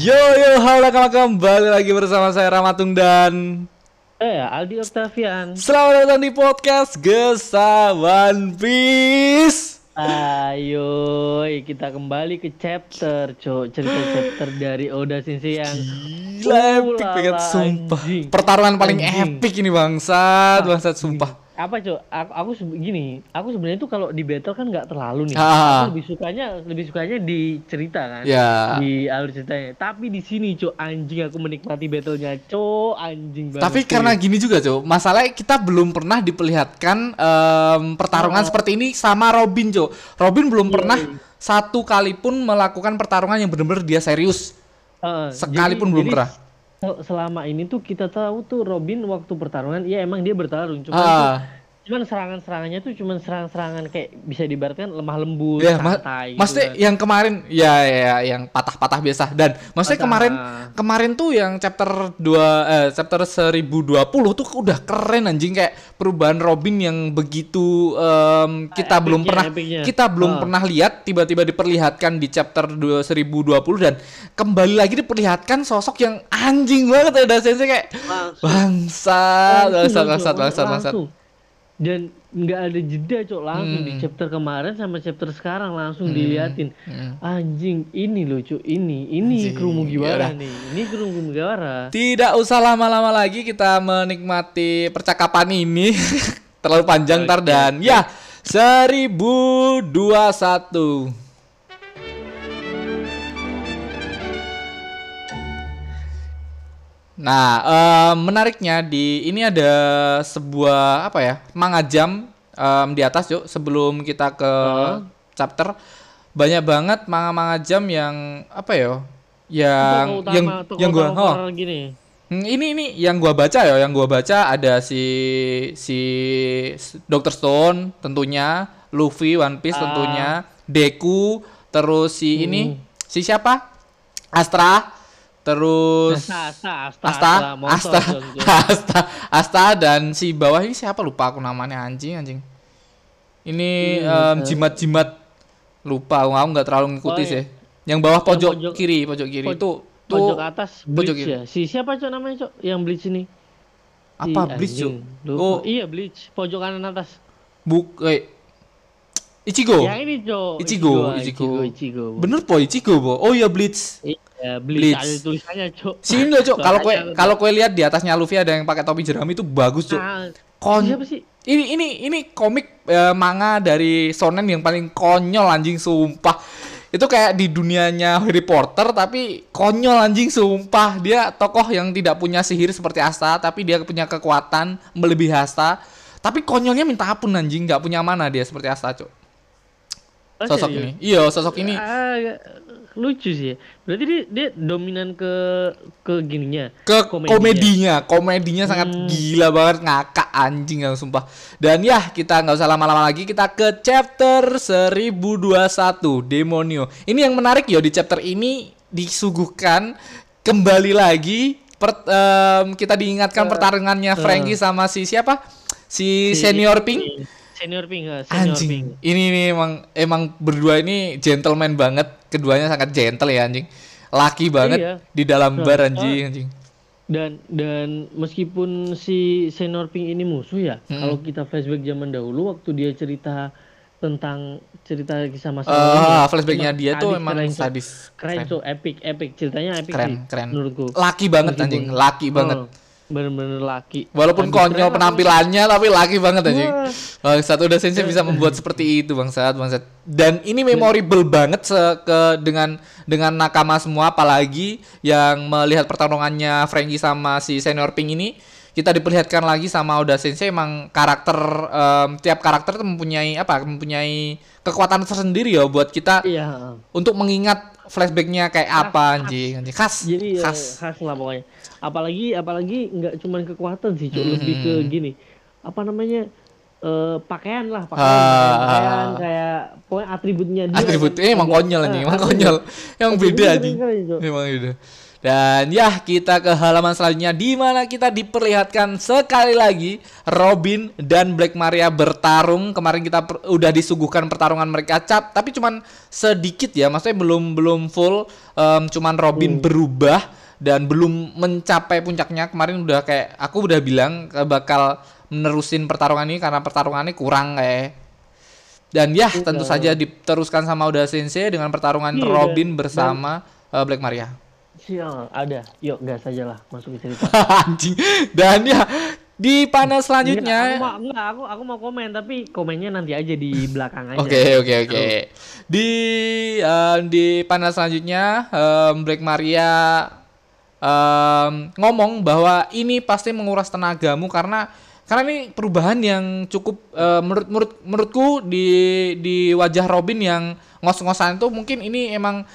Yo yo halo kawan kembali lagi bersama saya Ramatung dan Eh, Aldi Octavian. Selamat datang di podcast Gesa One Piece. Ayo, kita kembali ke chapter, cok. Cerita chapter dari Oda Sensei yang Gila epic banget sumpah. Pertarungan paling Anjing. epic ini bangsat, bangsat sumpah. Apa cok? Aku, aku gini, aku sebenarnya tuh kalau di battle kan nggak terlalu nih. Ah. Aku lebih sukanya, lebih sukanya di cerita kan. Ya. Di alur ceritanya. Tapi di sini cok, anjing aku menikmati battlenya, cok. Anjing banget. Tapi karena gini juga, Cok. Masalahnya kita belum pernah diperlihatkan em, pertarungan seperti ini sama Robin, Cok. Robin belum pernah satu kali pun melakukan pertarungan yang benar-benar dia serius. Heeh, Sekalipun jadi- belum jadi pernah. Sel- Selama ini tuh kita tahu tuh Robin waktu pertarungan, ya emang dia bertarung, cuman Ah. Cuman serangan-serangannya tuh cuman serang-serangan kayak bisa diibaratkan lemah lembut, Ya, ma santai. gitu maksudnya kan. yang kemarin ya, ya yang patah-patah biasa dan maksudnya Patah. kemarin kemarin tuh yang chapter 2 eh, chapter 1020 tuh udah keren anjing kayak perubahan Robin yang begitu em, kita Epicnya, belum pernah epicnya. kita belum Ah. pernah lihat tiba-tiba diperlihatkan di chapter 2 1020 dan kembali lagi diperlihatkan sosok yang anjing banget ya sensei kayak bangsat Cok, bangsat bangsat bangsat langsung. Dan nggak ada jeda cok langsung di Hmm. chapter kemarin sama chapter sekarang langsung diliatin. Anjing ini loh cok ini ini Anjing, Mugiwara yaudah. nih ini kru Mugiwara. Tidak usah lama-lama lagi kita menikmati percakapan ini. Terlalu panjang ntar dan ya 1021. Nah, em, menariknya di ini ada sebuah apa ya manga jam em, di atas yuk sebelum kita ke chapter banyak banget manga-manga jam yang apa ya yang yang utama, tokoh yang gua utama oh, gini. Hmm, ini ini yang gua baca ya, yang gua baca ada si si Dr. Stone tentunya, Luffy One Piece Ah. tentunya, Deku, terus si Hmm. ini si siapa? Astra, terus Asta, Asta, Asta, Asta, Asta. Asta, Asta dan si bawah ini siapa lupa aku namanya anjing anjing. Ini Iya, jimat-jimat lupa aku nggak terlalu ngikuti Oh, iya. sih. Yang bawah pojok, pojok- kiri, pojok kiri itu tuh pojok atas pojok kiri. ya. Si siapa cok namanya cok yang Bleach ini? Si Apa Bleach, Cok? Oh. iya Bleach pojok kanan atas. buk eh Ichigo. Yang ini cok. Ichigo, Ichigo, Ichigo. Ichigo. Bener po Ichigo po. Oh iya Bleach. Bleach. Bleach. Ada tulisannya cok. Sini loh, Cok. Kalau kue kalau kue lihat di atasnya Luffy ada yang pakai topi jerami itu bagus, Cok. Nah, Kon siapa sih? ini ini ini komik eh, manga dari shonen yang paling konyol anjing sumpah. Itu kayak di dunianya Harry Potter tapi konyol anjing sumpah. Dia tokoh yang tidak punya sihir seperti Asta tapi dia punya kekuatan melebihi Asta. Tapi konyolnya minta ampun anjing, nggak punya mana dia seperti Asta, Cok. Oh, Sosok ini. Iya, sosok ini Ah, lucu sih. ya. Berarti dia, dia dominan ke ke gininya. ke Komedinya. komedinya komedinya, sangat Hmm. gila banget ngakak anjing yang sumpah dan ya kita nggak usah lama-lama lagi kita ke chapter 1021 Demonio ini yang menarik yo di chapter ini disuguhkan kembali lagi per- em, kita diingatkan pertarungannya Frankie sama si siapa si, senior Pink Senior Pink, ah, Senior anjing Pink. ini nih emang emang berdua ini gentleman banget keduanya sangat gentle ya anjing laki banget Iya. di dalam Nah, bar ah. anjing anjing Dan dan meskipun si Senior Pink ini musuh ya, Hmm. kalau kita flashback zaman dahulu waktu dia cerita tentang cerita kisah masa Ah, lalunya, flashbacknya dia tuh sadis, emang keren, Cok. sadis. Keren, Keren. tuh, epic, epic. Ceritanya epic Keren, sih, keren. menurutku. Laki banget Meskipun- anjing, laki banget. Oh, bener-bener laki. Walaupun Sadis konyol keren, penampilannya tapi laki banget anjing. Wah. Bangsat udah sensei bisa membuat seperti itu bangsat, bangsat. Dan ini memorable banget se ke dengan dengan nakama semua apalagi yang melihat pertarungannya Frankie sama si senior Pink ini kita diperlihatkan lagi sama Oda Sensei emang karakter em, tiap karakter tuh mempunyai apa mempunyai kekuatan tersendiri ya buat kita Iya. untuk mengingat flashbacknya kayak apa anjing anjing khas Jadi ya, khas khas lah pokoknya. Apalagi apalagi nggak cuman kekuatan sih, Cok. lebih ke gini. Apa namanya? eh, pakaian lah, pakaian, Ah. pakaian, pakaian, kayak pokoknya atributnya dia. atribut kan. eh, emang konyol anjing ah, emang konyol Atributnya beda anjing Cok. emang beda Dan ya kita ke halaman selanjutnya di mana kita diperlihatkan sekali lagi Robin dan Black Maria bertarung. Kemarin kita per, udah disuguhkan pertarungan mereka cap, tapi cuman sedikit ya, maksudnya belum belum full. Um, cuman Robin hmm. berubah dan belum mencapai puncaknya. Kemarin udah kayak aku udah bilang bakal menerusin pertarungan ini karena pertarungan ini kurang kayak. Dan ya tentu saja diteruskan sama udah Sensei dengan pertarungan iya, Robin bersama dan, uh, Black Maria. Sial, ada. Yuk, gas aja lah masuk ke cerita. Anjing. Dan ya di panel selanjutnya. Enggak, aku, mau, enggak, aku aku mau komen tapi komennya nanti aja di belakang aja. Oke, oke, oke. Di uh, di panel selanjutnya um, Black Maria um, ngomong bahwa ini pasti menguras tenagamu karena karena ini perubahan yang cukup uh, menurut menurut menurutku di di wajah Robin yang ngos-ngosan itu mungkin ini emang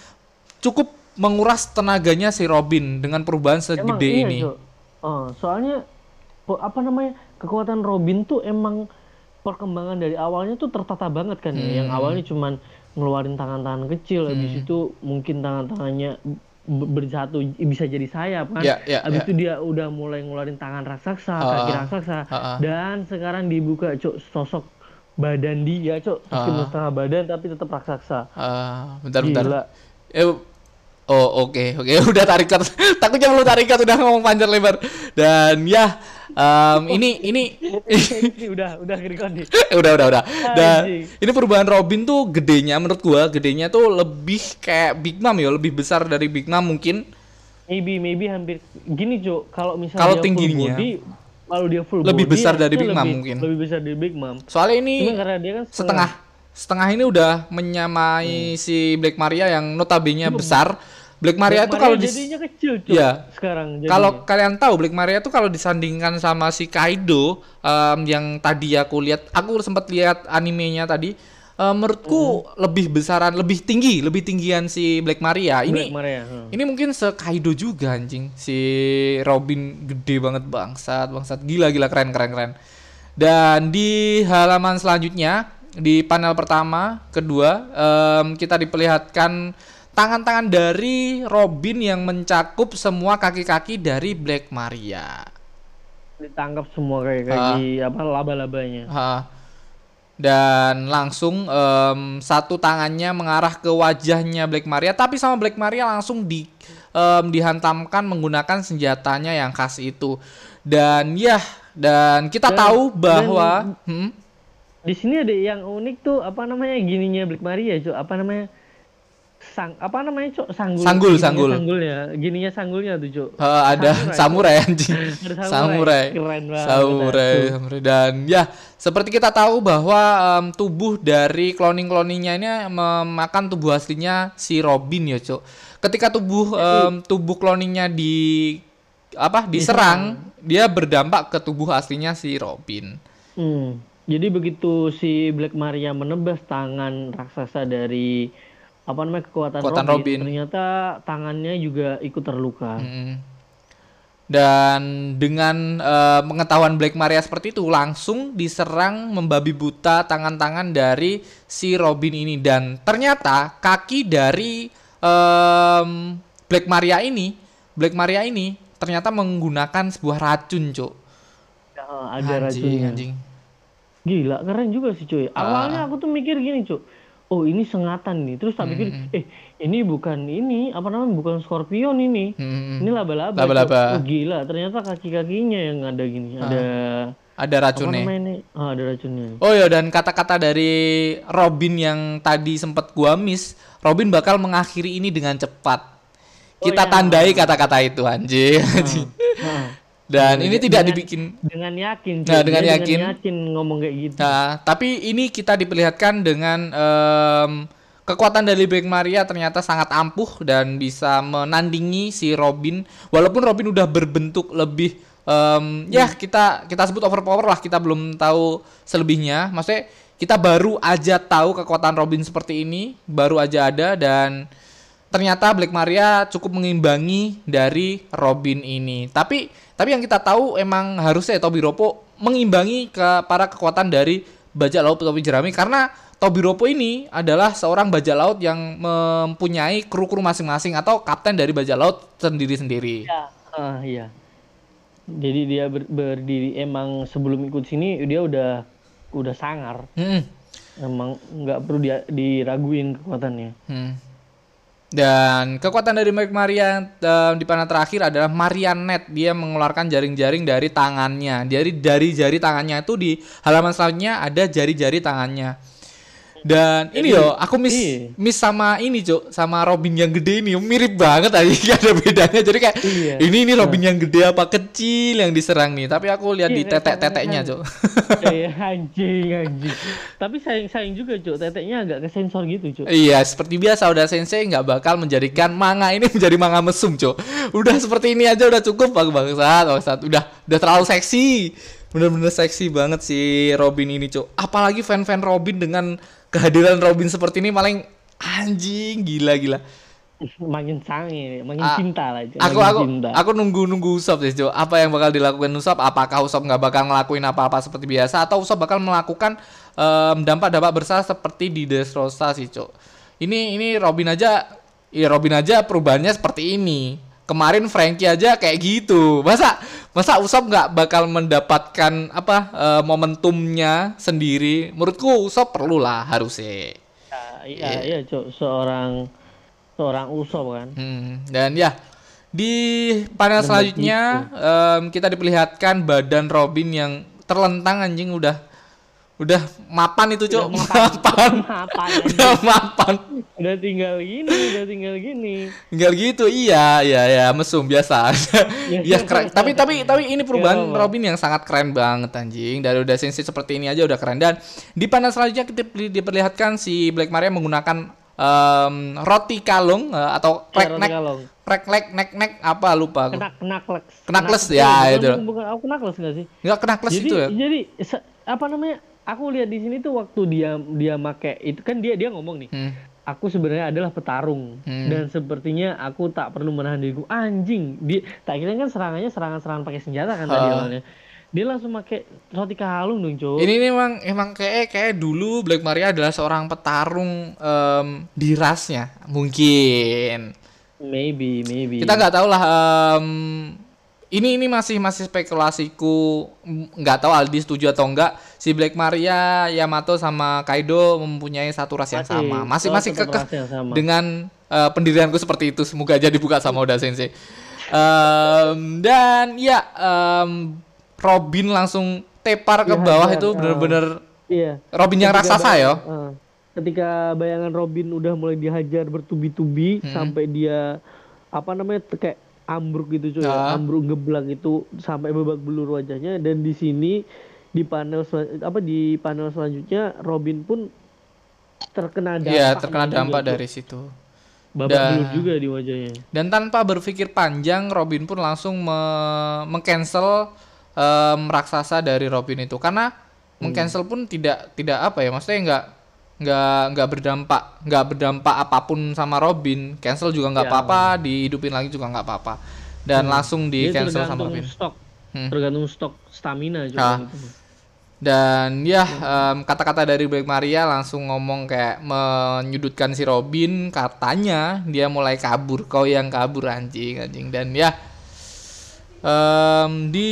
cukup menguras tenaganya si Robin dengan perubahan segede iya, ini. Oh, soalnya apa namanya kekuatan Robin tuh emang perkembangan dari awalnya tuh tertata banget kan hmm. ya. Yang hmm. awalnya cuman ngeluarin tangan-tangan kecil, hmm. habis itu mungkin tangan-tangannya bersatu bisa jadi sayap kan. Yeah, yeah, Abis yeah. itu dia udah mulai ngeluarin tangan raksasa, uh, kaki raksasa, uh, uh. dan sekarang dibuka cok sosok badan dia cok uh, setengah badan tapi tetap raksasa. Uh, bentar Gila. bentar. Eh Oh oke okay, oke okay. udah tarik takutnya belum tarik udah ngomong panjang lebar dan ya um, ini ini. Udah udah nih udah udah udah. Dan ini perubahan Robin tuh gedenya menurut gua gedenya tuh lebih kayak Big Mom ya lebih besar dari Big Mom mungkin. Maybe maybe hampir gini Jo kalau misalnya kalau tingginya. kalau dia full lebih body, besar dari Big Mom mungkin. lebih besar dari Big Mom. Soalnya ini karena dia kan setengah. setengah. Ini udah menyamai hmm. si Black Maria yang notabene besar Black Maria itu kalau di jadinya kecil cuy. Ya. Sekarang Kalau kalian tahu Black Maria itu kalau disandingkan sama si Kaido um, yang tadi aku lihat, aku sempat lihat animenya tadi uh, menurutku hmm. lebih besaran, lebih tinggi, lebih tinggian si Black Maria. Ini Black Maria. Hmm. Ini mungkin se Kaido juga anjing. Si Robin gede banget bangsat, bangsat gila gila keren keren keren. Dan di halaman selanjutnya di panel pertama, kedua um, kita diperlihatkan tangan-tangan dari Robin yang mencakup semua kaki-kaki dari Black Maria. Ditangkap semua kaki-kaki uh, apa laba-labanya. Uh, dan langsung um, satu tangannya mengarah ke wajahnya Black Maria, tapi sama Black Maria langsung di um, dihantamkan menggunakan senjatanya yang khas itu. Dan ya, dan kita dan, tahu bahwa dan, hmm? di sini ada yang unik tuh apa namanya gininya Black Maria, cuy, apa namanya? Sang apa namanya cok sanggul. Sanggul sanggul. sanggulnya gininya sanggulnya tuh cok uh, ada samurai. anjing. Samurai. Keren banget samurai, samurai. Dan ya seperti kita tahu bahwa um, tubuh dari cloning cloningnya ini memakan tubuh aslinya si Robin ya cok ketika tubuh um, tubuh cloningnya di apa diserang dia berdampak ke tubuh aslinya si Robin. Hmm. jadi begitu si Black Maria menebas tangan raksasa dari apa namanya kekuatan, kekuatan Robin, Robin, ternyata tangannya juga ikut terluka. Hmm. Dan dengan uh, pengetahuan Black Maria seperti itu langsung diserang membabi buta tangan-tangan dari si Robin ini dan ternyata kaki dari um, Black Maria ini Black Maria ini ternyata menggunakan sebuah racun, Cuk. Ya, ada anjing, racunnya. Anjing. Gila, keren juga sih, cuy. Awalnya uh. aku tuh mikir gini, Cuk oh ini sengatan nih terus tak pikir hmm. eh ini bukan ini apa namanya bukan skorpion ini hmm. ini laba-laba laba-laba oh, gila ternyata kaki-kakinya yang ada gini ah. ada ada racunnya apa ini? Oh, ada racunnya oh ya dan kata-kata dari Robin yang tadi sempat gua miss Robin bakal mengakhiri ini dengan cepat oh, kita oh, tandai kata-kata itu anjing ah. Dan dengan, ini tidak dengan, dibikin dengan yakin. Nah, dengan yakin. Dengan yakin ngomong kayak gitu. Nah, tapi ini kita diperlihatkan dengan um, kekuatan dari Black Maria ternyata sangat ampuh dan bisa menandingi si Robin. Walaupun Robin udah berbentuk lebih um, hmm. ya kita kita sebut overpower lah, kita belum tahu selebihnya. Maksudnya kita baru aja tahu kekuatan Robin seperti ini, baru aja ada dan ternyata Black Maria cukup mengimbangi dari Robin ini. Tapi tapi yang kita tahu emang harusnya Tobi Ropo mengimbangi ke para kekuatan dari bajak laut topi jerami karena Tobiropo ini adalah seorang bajak laut yang mempunyai kru-kru masing-masing atau kapten dari bajak laut sendiri-sendiri. Iya. Ah, iya. Jadi dia ber- berdiri emang sebelum ikut sini dia udah udah sangar. Hmm. Emang nggak perlu dia diraguin kekuatannya. Hmm. Dan kekuatan dari Mike Maria eh, di panah terakhir adalah Marianet. Dia mengeluarkan jaring-jaring dari tangannya. Dari dari jari tangannya itu di halaman selanjutnya ada jari-jari tangannya. Dan ini yo, aku miss iya. miss sama ini, Cuk, sama Robin yang gede ini mirip banget aja gak ada bedanya. Jadi kayak Iya. ini ini Robin yang gede apa kecil yang diserang nih. Tapi aku lihat di Iya, tetek-teteknya, Cuk. Eh anjing anjing. Tapi sayang sayang juga cuk, teteknya agak ke sensor gitu cuk. Iya, seperti biasa udah sensei nggak bakal menjadikan manga ini menjadi manga mesum, Cok. Udah seperti ini aja udah cukup bang bangsat, bangsat. Udah udah terlalu seksi. Bener-bener seksi banget si Robin ini, Cok. Apalagi fan-fan Robin dengan kehadiran Robin seperti ini paling anjing gila-gila. Makin sange, makin Ah, cinta lah. Aku aku cinta. aku nunggu nunggu Usop sih, Cok. Apa yang bakal dilakukan Usop? Apakah Usop nggak bakal ngelakuin apa-apa seperti biasa atau Usop bakal melakukan em, dampak-dampak bersalah seperti di Dressrosa sih, Cok. Ini ini Robin aja ya Robin aja perubahannya seperti ini. Kemarin Frankie aja kayak gitu. Masa masa Usop nggak bakal mendapatkan apa eh, momentumnya sendiri? Menurutku Usop perlu lah harusnya. Ya, iya iya cuk, seorang seorang usop kan. Hmm, dan ya di panel selanjutnya em, kita diperlihatkan badan Robin yang terlentang anjing udah udah mapan itu cok Udah mapan. Mapan. Udah mapan. Udah tinggal gini, udah tinggal gini. tinggal gitu iya iya ya mesum biasa ya keren. tapi tapi tapi ini perubahan apa-apa. Robin yang sangat keren banget anjing. Dari udah sensei seperti ini aja udah keren. Dan di panel selanjutnya kita di- diperlihatkan si Black Maria menggunakan em, roti kalung eh, atau neck neck neck neck apa lupa aku. Kena kenakles. Kenakles, Kenakles, ya, itu. Bukan, aku kenakles nggak sih? nggak kena kelas jadi itu ya? jadi apa namanya? Aku lihat di sini tuh waktu dia dia make itu kan dia dia ngomong nih. Hmm. Aku sebenarnya adalah petarung Hmm. dan sepertinya aku tak perlu menahan diriku. Anjing, dia tak kira kan serangannya serangan-serangan pakai senjata kan tadi Ha. awalnya. Dia langsung pakai roti kalung dong, Cuk. Ini nih emang emang kayak kayak dulu Black Maria adalah seorang petarung em, di rasnya mungkin. Maybe, maybe. Kita nggak tahu lah. em, ini ini masih masih spekulasiku. Nggak tahu Aldi setuju atau enggak si Black Maria Yamato sama Kaido mempunyai satu ras yang sama. Masih oh, masih kekeh dengan eh, pendirianku seperti itu. Semoga aja dibuka sama Oda Sensei. Em, dan ya em, Robin langsung tepar ke Iya, bawah iya, itu ah. bener-bener Iya. Robin yang Ketika raksasa ya? eh, ketika bayangan Robin udah mulai dihajar bertubi-tubi Hmm. sampai dia apa namanya kayak ambruk gitu cuy Ah. ya. ambruk geblak itu sampai babak belur wajahnya dan di sini di panel apa di panel selanjutnya Robin pun terkena dampak Iya terkena juga, dampak Cuk. dari situ babak Dan- belur juga di wajahnya dan tanpa berpikir panjang Robin pun langsung me- mengcancel em, raksasa dari Robin itu karena Hmm. mengcancel pun tidak tidak apa ya maksudnya nggak nggak nggak berdampak nggak berdampak apa pun sama Robin cancel juga nggak Ya. apa-apa dihidupin lagi juga nggak apa-apa dan langsung di Hmm. Cancel sama tergantung Robin stok Hmm. tergantung stok stamina juga Ah. gitu. Dan ya em, kata-kata dari Black Maria langsung ngomong kayak menyudutkan si Robin katanya dia mulai kabur kau yang kabur anjing anjing dan ya em, di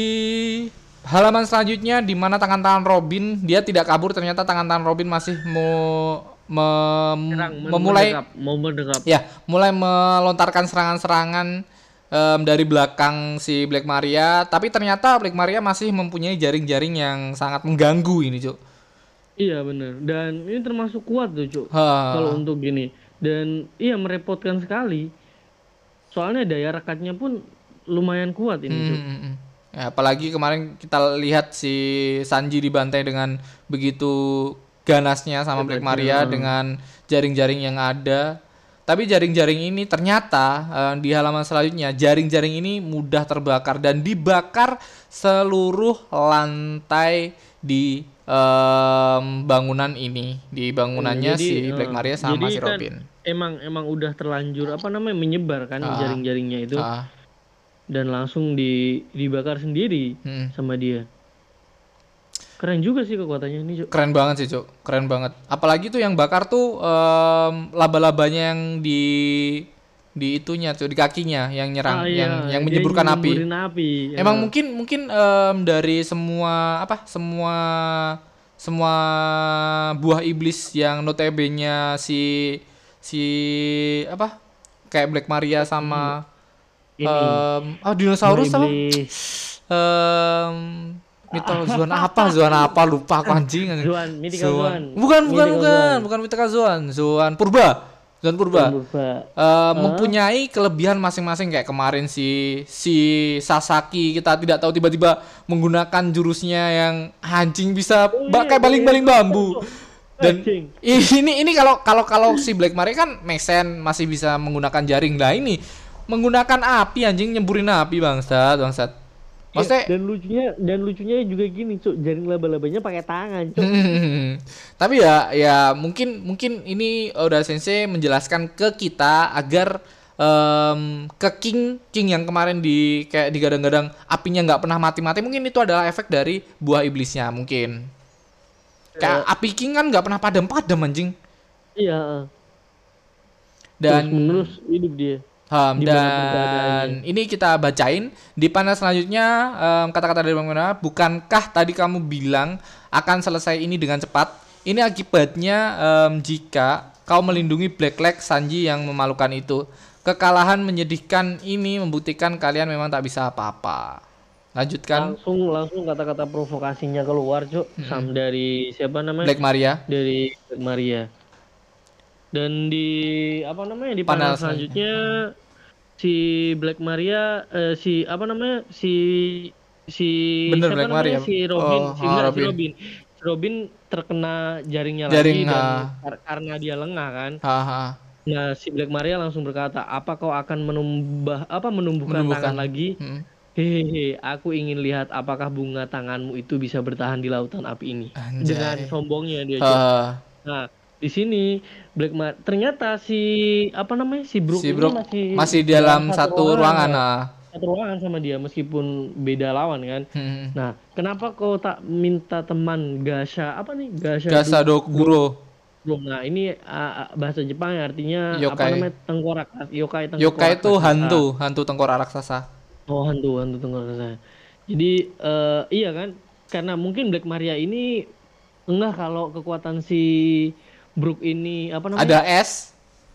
halaman selanjutnya di mana tangan-tangan Robin dia tidak kabur ternyata tangan-tangan Robin masih mau mem- Serang, men- memulai mau mendekat ya mulai melontarkan serangan-serangan em, dari belakang si Black Maria. Tapi ternyata Black Maria masih mempunyai jaring-jaring yang sangat mengganggu ini cuk. Iya bener. Dan ini termasuk kuat tuh cuk kalau untuk gini. Dan iya merepotkan sekali. Soalnya daya rekatnya pun lumayan kuat ini Hmm, cuk hmm, hmm. Ya, apalagi kemarin kita lihat si Sanji dibantai dengan begitu ganasnya sama Black Maria dengan jaring-jaring yang ada. Tapi jaring-jaring ini ternyata eh, di halaman selanjutnya jaring-jaring ini mudah terbakar dan dibakar seluruh lantai di em, bangunan ini, di bangunannya Hmm, Jadi, si Black eh, Maria sama jadi si kan Robin. emang emang udah terlanjur apa namanya menyebar kan Ah. jaring-jaringnya itu Ah, dan langsung di dibakar sendiri hmm. sama dia keren juga sih kekuatannya ini Cuk. Keren banget sih, Cuk. Keren banget. Apalagi tuh yang bakar tuh em, laba-labanya yang di di itunya tuh di kakinya yang nyerang Ah, iya, yang yang dia menyeburkan api. api. Emang Ya. mungkin mungkin em, dari semua apa semua semua buah iblis yang notabene si si apa kayak Black Maria sama ini em ah dinosaurus apa? Mito Zuan apa Zuan apa lupa aku anjing. Zuan, Mythical Zuan. Bukan bukan Mythical bukan Zuan. bukan Mythical Zuan, Zuan Purba. Zuan Purba. Purba. Eh, mempunyai kelebihan masing-masing kayak kemarin si si Sasaki kita tidak tahu tiba-tiba menggunakan jurusnya yang anjing bisa ba- kayak baling-baling bambu. Dan ini ini kalau kalau kalau si Black Maria kan mesen masih bisa menggunakan jaring lah ini menggunakan api anjing nyemburin api bangsat bangsat. Maksudnya Iya, dan lucunya dan lucunya juga gini, Cuk. Jaring laba-labanya pakai tangan, Cuk. Hmm, Tapi ya ya mungkin mungkin ini udah sensei menjelaskan ke kita agar em, ke King King yang kemarin di kayak digadang-gadang apinya nggak pernah mati-mati mungkin itu adalah efek dari buah iblisnya mungkin. Kayak api King kan nggak pernah padam-padam anjing. Iya. Dan menerus hidup dia. Di mana pun dan ini kita bacain di panel selanjutnya em, kata-kata dari Bang Mena, bukankah tadi kamu bilang akan selesai ini dengan cepat? Ini akibatnya em, jika kau melindungi Black Leg Sanji yang memalukan itu. Kekalahan menyedihkan ini membuktikan kalian memang tak bisa apa-apa. Lanjutkan Langsung langsung kata-kata provokasinya keluar, Cuk. Sam dari siapa namanya? Black Maria. dari Black Maria. Dan di apa namanya di Panel panel, selanjutnya si Black Maria eh, si apa namanya si si Bener, siapa Black namanya? Maria. si Robin Oh, si, oh, enggak, si Robin. Robin Robin terkena jaringnya Jaring, lagi dan ah. kar- karena dia lengah kan. Haha. Nah, si Black Maria langsung berkata, "Apa kau akan menumbuh apa menumbuhkan, Menumbuhkan. tangan lagi?" Hmm. Hehehe, aku ingin lihat apakah bunga tanganmu itu bisa bertahan di lautan api ini. Anjay. Dengan sombongnya dia. Haha. Nah, di sini Black Mar ternyata si apa namanya si Brook si ini Bro masih masih di dalam satu ruangan. ya. Nah. satu ruangan sama dia meskipun beda lawan kan. Hmm. Nah, kenapa kau tak minta teman Gasha apa nih Gasha Gasa Dokuro. Nah, ini uh, bahasa Jepang artinya apa Yokai. namanya tengkorak yokai tengkorak. Yokai itu raksasa. hantu, hantu tengkorak raksasa. Oh, hantu hantu tengkorak raksasa. Jadi eh, iya kan? Karena mungkin Black Maria ini enggak kalau kekuatan si Brook ini apa namanya? Ada S.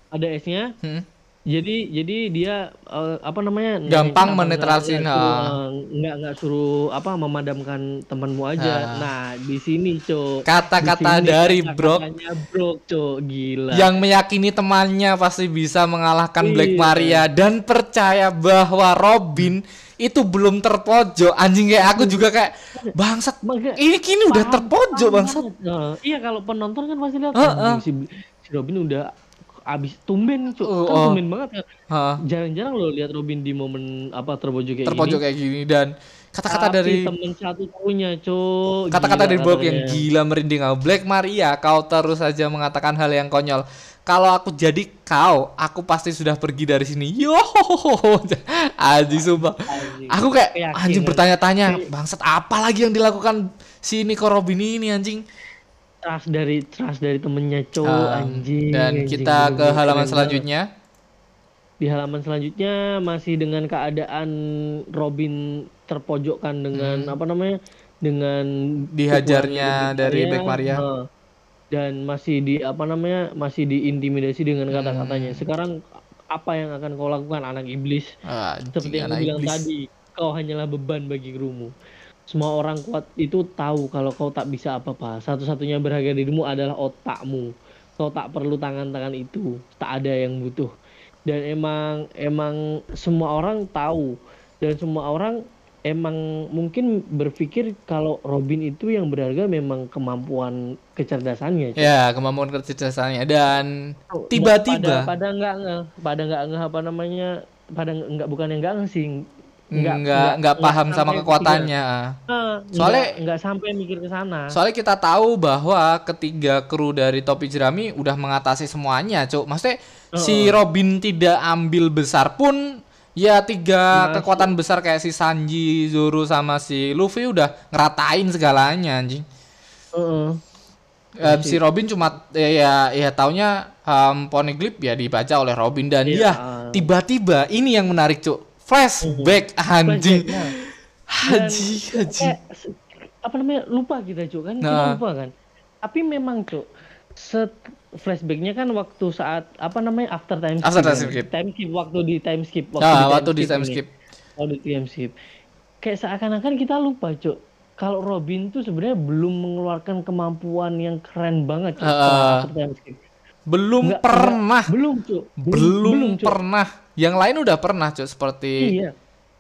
ada S-nya. Hmm. Jadi jadi dia eh, apa namanya? Gampang nggak- nggak suruh, ha. eh, nggak nggak suruh apa memadamkan temanmu aja. Ha. Nah, di sini, Cok. Kata-kata dari Brock kata-katanya Brock, Cok. Gila. yang meyakini temannya pasti bisa mengalahkan Black Iya. Maria dan percaya bahwa Robin itu belum terpojok. Anjing kayak aku juga kayak bangsat. Ini kini udah terpojok bangsat. iya kalau penonton kan pasti lihat Heeh. anjing, si, si Robin udah abis tumben Cok. Oh, kan oh. tumben banget kan. Hah, Jarang-jarang lo lihat Robin di momen apa terpojok kayak terpojok gini. kayak gini dan kata-kata dari temen satu punya Cok. kata-kata dari Brock yang gila merinding aku. Black Maria, kau terus saja mengatakan hal yang konyol. Kalau aku jadi kau, aku pasti sudah pergi dari sini. Yo, anjing sumpah. Anjing. Aku kayak anjing bertanya-tanya, bangsat apa lagi yang dilakukan si Nico Robin ini anjing? trust dari trust dari temennya Cok Um, anjing. dan anjing, kita ke bener-bener halaman selanjutnya. di halaman selanjutnya masih dengan keadaan Robin terpojokkan dengan apa namanya dengan Dihajarnya dari Black Maria. Dan masih di apa namanya masih diintimidasi dengan kata-katanya. Hmm. sekarang apa yang akan kau lakukan anak iblis? Anjing, seperti yang aku bilang iblis. tadi kau hanyalah beban bagi krumu semua orang kuat itu tahu kalau kau tak bisa apa-apa. Satu-satunya berharga dirimu adalah otakmu. Kau tak perlu tangan-tangan itu. Tak ada yang butuh. Dan emang emang semua orang tahu. Dan semua orang emang mungkin berpikir kalau Robin itu yang berharga memang kemampuan kecerdasannya Ya, kemampuan kecerdasannya dan pada tiba-tiba pada nggak ngeh pada nggak ngeh apa namanya pada nggak bukan yang nggak sih nggak nggak paham sama kekuatannya. mikir. Ah, Soalnya- nggak- nggak sampai mikir ke sana Soalnya kita tahu bahwa ketiga kru dari topi jerami udah mengatasi semuanya, Cuk. Maksudnya si Robin tidak ambil besar pun ya tiga Masih. kekuatan besar kayak si Sanji, Zoro sama si Luffy udah ngeratain segalanya anjing. Heeh. Um, si Robin cuma ya ya, ya taunya um, Poneglyph ya dibaca oleh Robin dan Iya. ya tiba-tiba ini yang menarik cuk flashback anjing Flashback, nah. haji haji kayak se- apa namanya lupa kita cuk kan kita Nah. lupa kan tapi memang cuk set flashbacknya kan waktu saat apa namanya after time skip After time skip. time skip waktu di time skip waktu Ah, waktu di time ini. skip. waktu di time skip kayak seakan-akan kita lupa cuk kalau Robin tuh sebenarnya belum mengeluarkan kemampuan yang keren banget cuk Ah. setelah after time skip belum Nggak- pernah nggak- belum cuk belum, Cuk. pernah yang lain udah pernah cuk seperti iya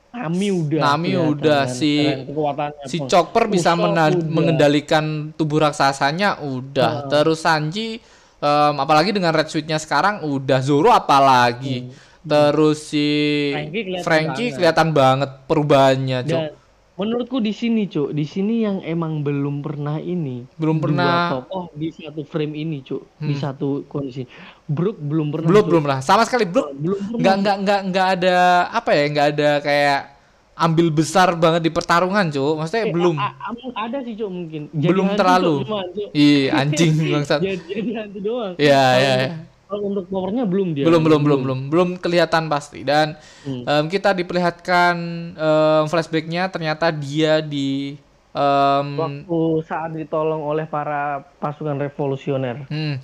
Nami udah Nami kelihatan udah, kan, si- keren si. Chopper bisa udah. mengendalikan tubuh raksasanya udah terus Sanji em, apalagi dengan Red Suit-nya sekarang udah Zoro apalagi terus si Frankie kelihatan Frankie banget. kelihatan banget perubahannya Dan menurutku di sini, Cuk, di sini yang emang belum pernah ini. Belum pernah. Hmm. tokoh di satu frame ini, Cuk. Di satu kondisi. Brook belum pernah. belum belum lah sama sekali belum Belum nggak nggak nggak nggak ada apa ya nggak ada kayak ambil besar banget di pertarungan cuk maksudnya Eh, belum ada sih, Cuk, mungkin. Belum hantu, terlalu. Iya anjing bangsat. Jadi, jadi hantu doang. Iya iya. iya. Kalau untuk powernya belum dia. Belum belum belum belum belum kelihatan pasti dan Hmm. em, kita diperlihatkan em, flashbacknya ternyata dia di em, Waktu saat ditolong oleh para pasukan revolusioner. hmm,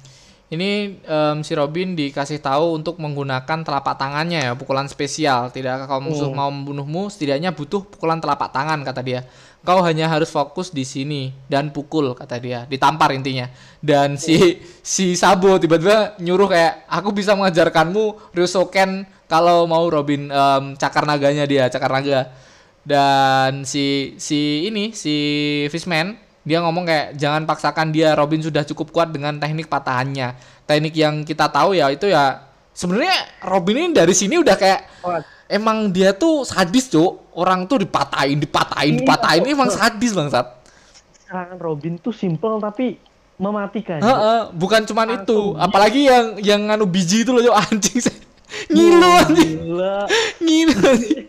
ini em, si Robin dikasih tahu untuk menggunakan telapak tangannya ya pukulan spesial. Tidak kalau musuh Hmm. mau membunuhmu setidaknya butuh pukulan telapak tangan kata dia. Kau hanya harus fokus di sini dan pukul kata dia. Ditampar intinya. Dan si si Sabo tiba-tiba nyuruh kayak aku bisa mengajarkanmu Ryusoken kalau mau Robin em, cakar naganya dia cakar naga. Dan si si ini si Fishman dia ngomong kayak jangan paksakan dia Robin sudah cukup kuat dengan teknik patahannya teknik yang kita tahu ya itu ya sebenarnya Robin ini dari sini udah kayak Kuat. emang dia tuh sadis cuk orang tuh dipatahin dipatahin Iya, dipatahin kok. emang sadis bangsat Serangan Robin tuh simple tapi mematikan. Heeh, bukan cuman Langsung itu apalagi yang yang nganu biji itu loh Cuk. anjing ngilu anjing ngilu anjing.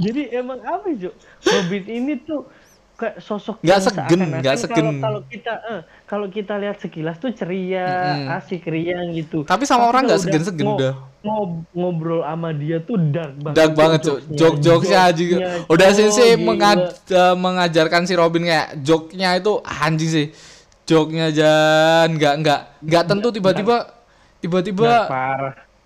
Jadi emang apa Cuk? Robin ini tuh kayak sosok Nggak segen, nggak segen. Kalau, kalau kita eh, kalau kita lihat sekilas tuh ceria, Mm-mm. asik riang gitu. Tapi sama orang nggak kalau segen-segen ngo- udah. ngob- ngobrol sama dia tuh dark banget. dark banget jokes-nya. jok jokesnya aja udah sensei gila. mengaj- eh, mengajarkan si Robin kayak joknya itu anjing sih joknya jan nggak nggak nggak tentu tiba-tiba tiba-tiba.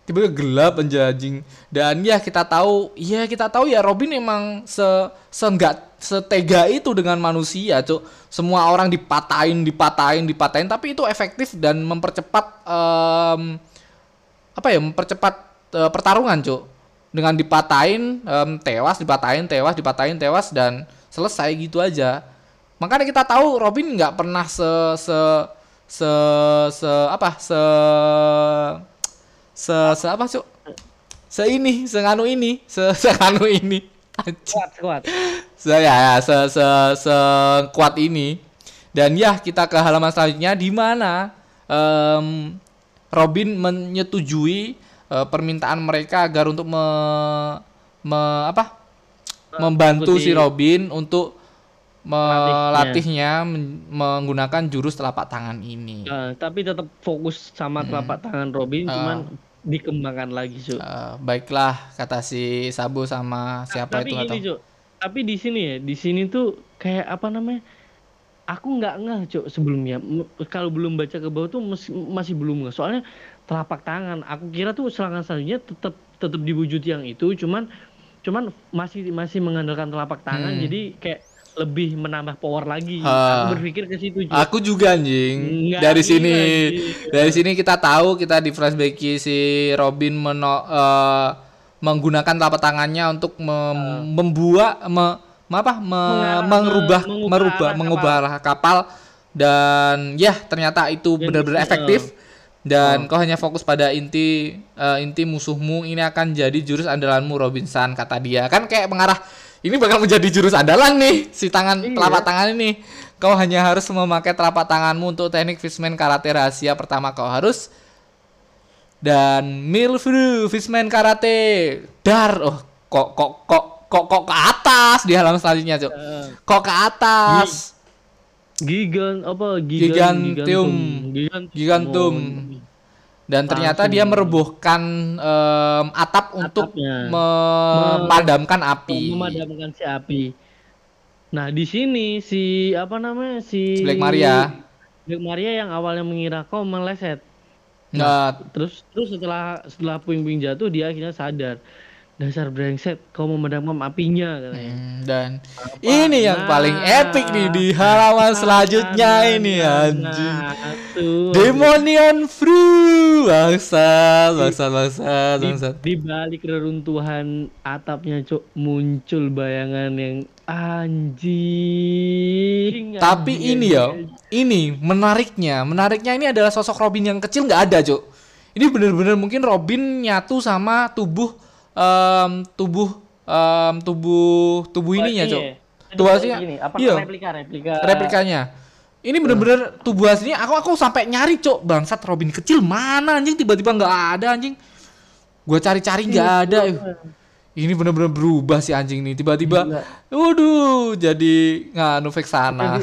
Tiba-tiba gelap anjing. Dan ya kita tahu ya kita tahu ya Robin emang se seenggak setega itu dengan manusia cuk. Semua orang dipatahin dipatahin dipatahin tapi itu efektif dan mempercepat em, apa ya mempercepat eh, pertarungan cuk. Dengan dipatahin em, tewas dipatahin tewas dipatahin tewas dan selesai gitu aja. Makanya kita tahu Robin nggak pernah se se se se apa se se se apa cuk? Se ini se nganu ini. Se se nganu ini. Kuat, kuat. se ya, ya se se se kuat ini. Dan ya kita ke halaman selanjutnya di mana em, Robin menyetujui eh, permintaan mereka agar untuk me, me- apa? Membantu si Robin untuk Melatihnya. men- menggunakan jurus telapak tangan ini. Nah, tapi tetap fokus sama telapak tangan Robin, Ah. cuman dikembangkan lagi, Cuk. Eh, baiklah kata si Sabu sama siapa tapi itu gini tahu. cuk tapi di sini ya di sini tuh kayak apa namanya aku nggak ngeh cuk sebelumnya kalau belum baca ke bawah tuh mes- masih belum ngeh soalnya telapak tangan aku kira tuh serangan selanjutnya tetap tetap diwujud yang itu cuman cuman masih masih mengandalkan telapak tangan Hmm. jadi kayak lebih menambah power lagi Ah. aku berpikir ke situ Cuk. Aku juga anjing. Nggak dari sini anjing. dari sini kita tahu kita di flashbacki si Robin meno, eh, menggunakan telapak tangannya untuk mem- membuat me- me- apa me- Mengarah- mengubah mengubah merubah arah mengubah arah kapal dan ya ternyata itu benar-benar efektif dan Oh. kau hanya fokus pada inti eh, inti musuhmu ini akan jadi jurus andalanmu Robinson kata dia kan kayak mengarah ini bakal menjadi jurus andalan nih si tangan Iya. telapak tangan ini. Kau hanya harus memakai telapak tanganmu untuk teknik fishman karate rahasia pertama. Kau harus dan Milfru Fishman Karate. Dar oh kok kok kok kok kok ke atas di halaman selanjutnya cuk. Eh, kok ke atas? Gigan apa gigan, Gigantium. gigantum, Gigantum. Oh, Dan ternyata dia merobohkan em, atap untuk Atapnya. memadamkan api. memadamkan si api. Nah di sini si apa namanya si Black Maria. Black Maria yang awalnya mengira kau meleset. Nah, Terus terus setelah setelah puing-puing jatuh dia akhirnya sadar. Dasar brengsek kau memadamkan apinya katanya. Hmm, dan ini yang paling epic nih di halaman selanjutnya ini anjing. Nah. Demonian Fru bangsat bangsat bangsat di, bangsat di balik reruntuhan atapnya cuk muncul bayangan yang anjing tapi anjing, ini ya ini menariknya menariknya ini adalah sosok Robin yang kecil nggak ada cuk ini bener-bener mungkin Robin nyatu sama tubuh em, tubuh em, tubuh tubuh ininya Iya. Jadi tubuh aslinya gini, apa iya. replika replika. Replikanya. Ini bener-bener tubuh aslinya aku aku sampai nyari cok. Bangsat Robin kecil mana anjing? Tiba-tiba nggak ada anjing. Gua cari-cari nggak Iya, ada ini bener-bener berubah si anjing nih. Tiba-tiba waduh jadi nganu dan- eh,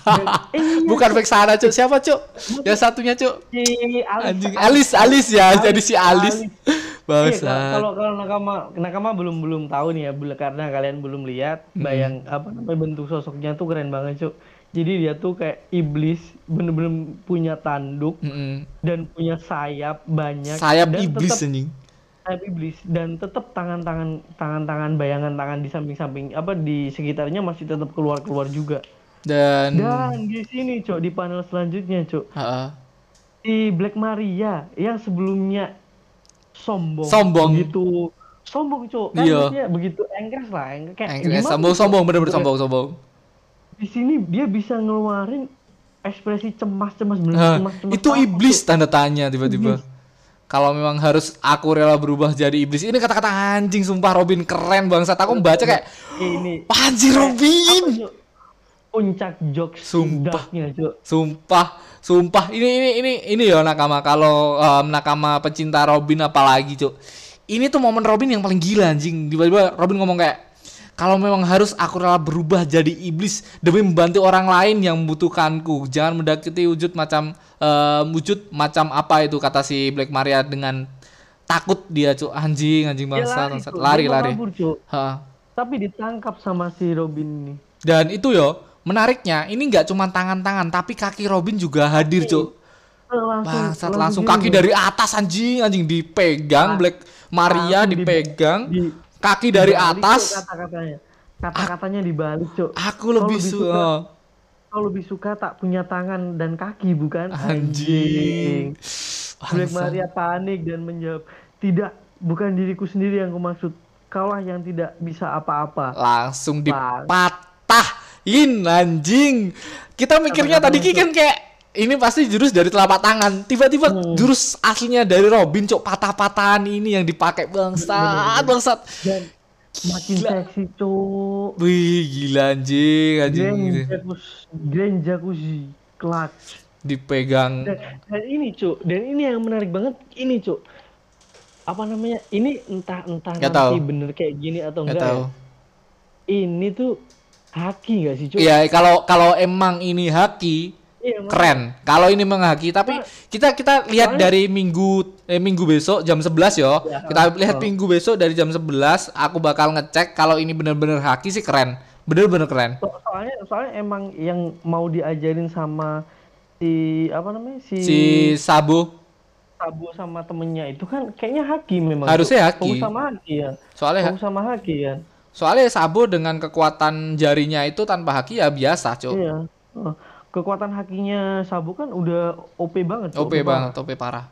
bukan Vexana cok. Siapa cok? Yang satunya cok? si anjing Alice Alice ya Alice, jadi si Alice Iya, bangsat. kalau kalau nakama nakama belum belum tahu nih ya karena kalian belum lihat bayang apa namanya bentuk sosoknya tuh keren banget cuk. Jadi dia tuh kayak iblis bener-bener punya tanduk Mm-mm. dan punya sayap banyak sayap dan iblis tetep- anjing. Sayap iblis dan tetap tangan-tangan tangan-tangan bayangan tangan di samping-samping apa di sekitarnya masih tetap keluar-keluar juga. Dan dan di sini cok di panel selanjutnya cok Heeh. si Black Maria yang sebelumnya sombong Sombong. begitu sombong cok kan Iya. begitu engkes lah engkes kayak sombong sombong bener-bener sombong sombong di sini dia bisa ngeluarin ekspresi cemas-cemas bener Nah, cemas-cemas itu banget, iblis Cok. tanda tanya tiba-tiba. Kalau memang harus aku rela berubah jadi iblis. Ini kata-kata anjing sumpah Robin keren bangsat. Aku membaca kayak ini "Wah, anjir apa, Robin. Puncak jokes Sumpah. cok Sumpah, sumpah ini ini ini ini ya nakama kalau em, nakama pecinta Robin apalagi, Cuk. Ini tuh momen Robin yang paling gila anjing. Tiba-tiba Robin ngomong kayak kalau memang harus aku rela berubah jadi iblis demi membantu orang lain yang membutuhkanku. Jangan mendekati wujud macam em, wujud macam apa itu kata si Black Maria dengan takut dia, Cuk. Anjing, anjing bangsa, lari, bangsat. Cok. lari, kabur, tapi ditangkap sama si Robin ini Dan itu yo, menariknya ini nggak cuma tangan-tangan tapi kaki Robin juga hadir, Cuk. langsung Bangsat langsung gini, kaki dari atas anjing anjing dipegang Black Maria langsung di- dipegang. di- kaki dari atas. kata-katanya. Kata-katanya dibalik cok aku lebih lebih suka kau lebih suka tak punya tangan dan kaki bukan? Anjing. Black Bangsat. Maria panik dan menjawab tidak bukan diriku sendiri yang kumaksud. Kaulah yang tidak bisa apa-apa. Langsung Bang. Dipatahin anjing kita mikirnya tadi Ki kan kayak ini pasti jurus dari telapak tangan tiba-tiba Hmm. jurus aslinya dari Robin cok patah-patahan ini yang dipakai bangsat bangsat dan makin Gila. seksi cok wih gila anjing anjing Grand. Jacuzzi clutch dipegang dan, dan ini cuk dan ini yang menarik banget ini cuk apa namanya ini entah entah Nggak nanti tahu. bener kayak gini atau nggak enggak tahu ya. ini tuh haki nggak sih cuk Iya, kalau kalau emang ini haki Iya, keren. Kalau ini memang haki, tapi kita kita lihat Soalnya- dari minggu eh, minggu besok jam 11 yo. Ya, Kita lihat oh. minggu besok dari jam 11, aku bakal ngecek kalau ini bener-bener haki sih keren. Bener-bener keren. So- soalnya soalnya emang yang mau diajarin sama si apa namanya si, Si Sabo Sabu sama temennya itu kan kayaknya haki memang Harusnya haki. Sama haki ya soalnya sama haki kan soalnya Sabo dengan kekuatan jarinya itu tanpa haki ya biasa, Cuk. iya Oh, kekuatan hakinya Sabu kan udah OP banget Cuk. OP banget, OP parah.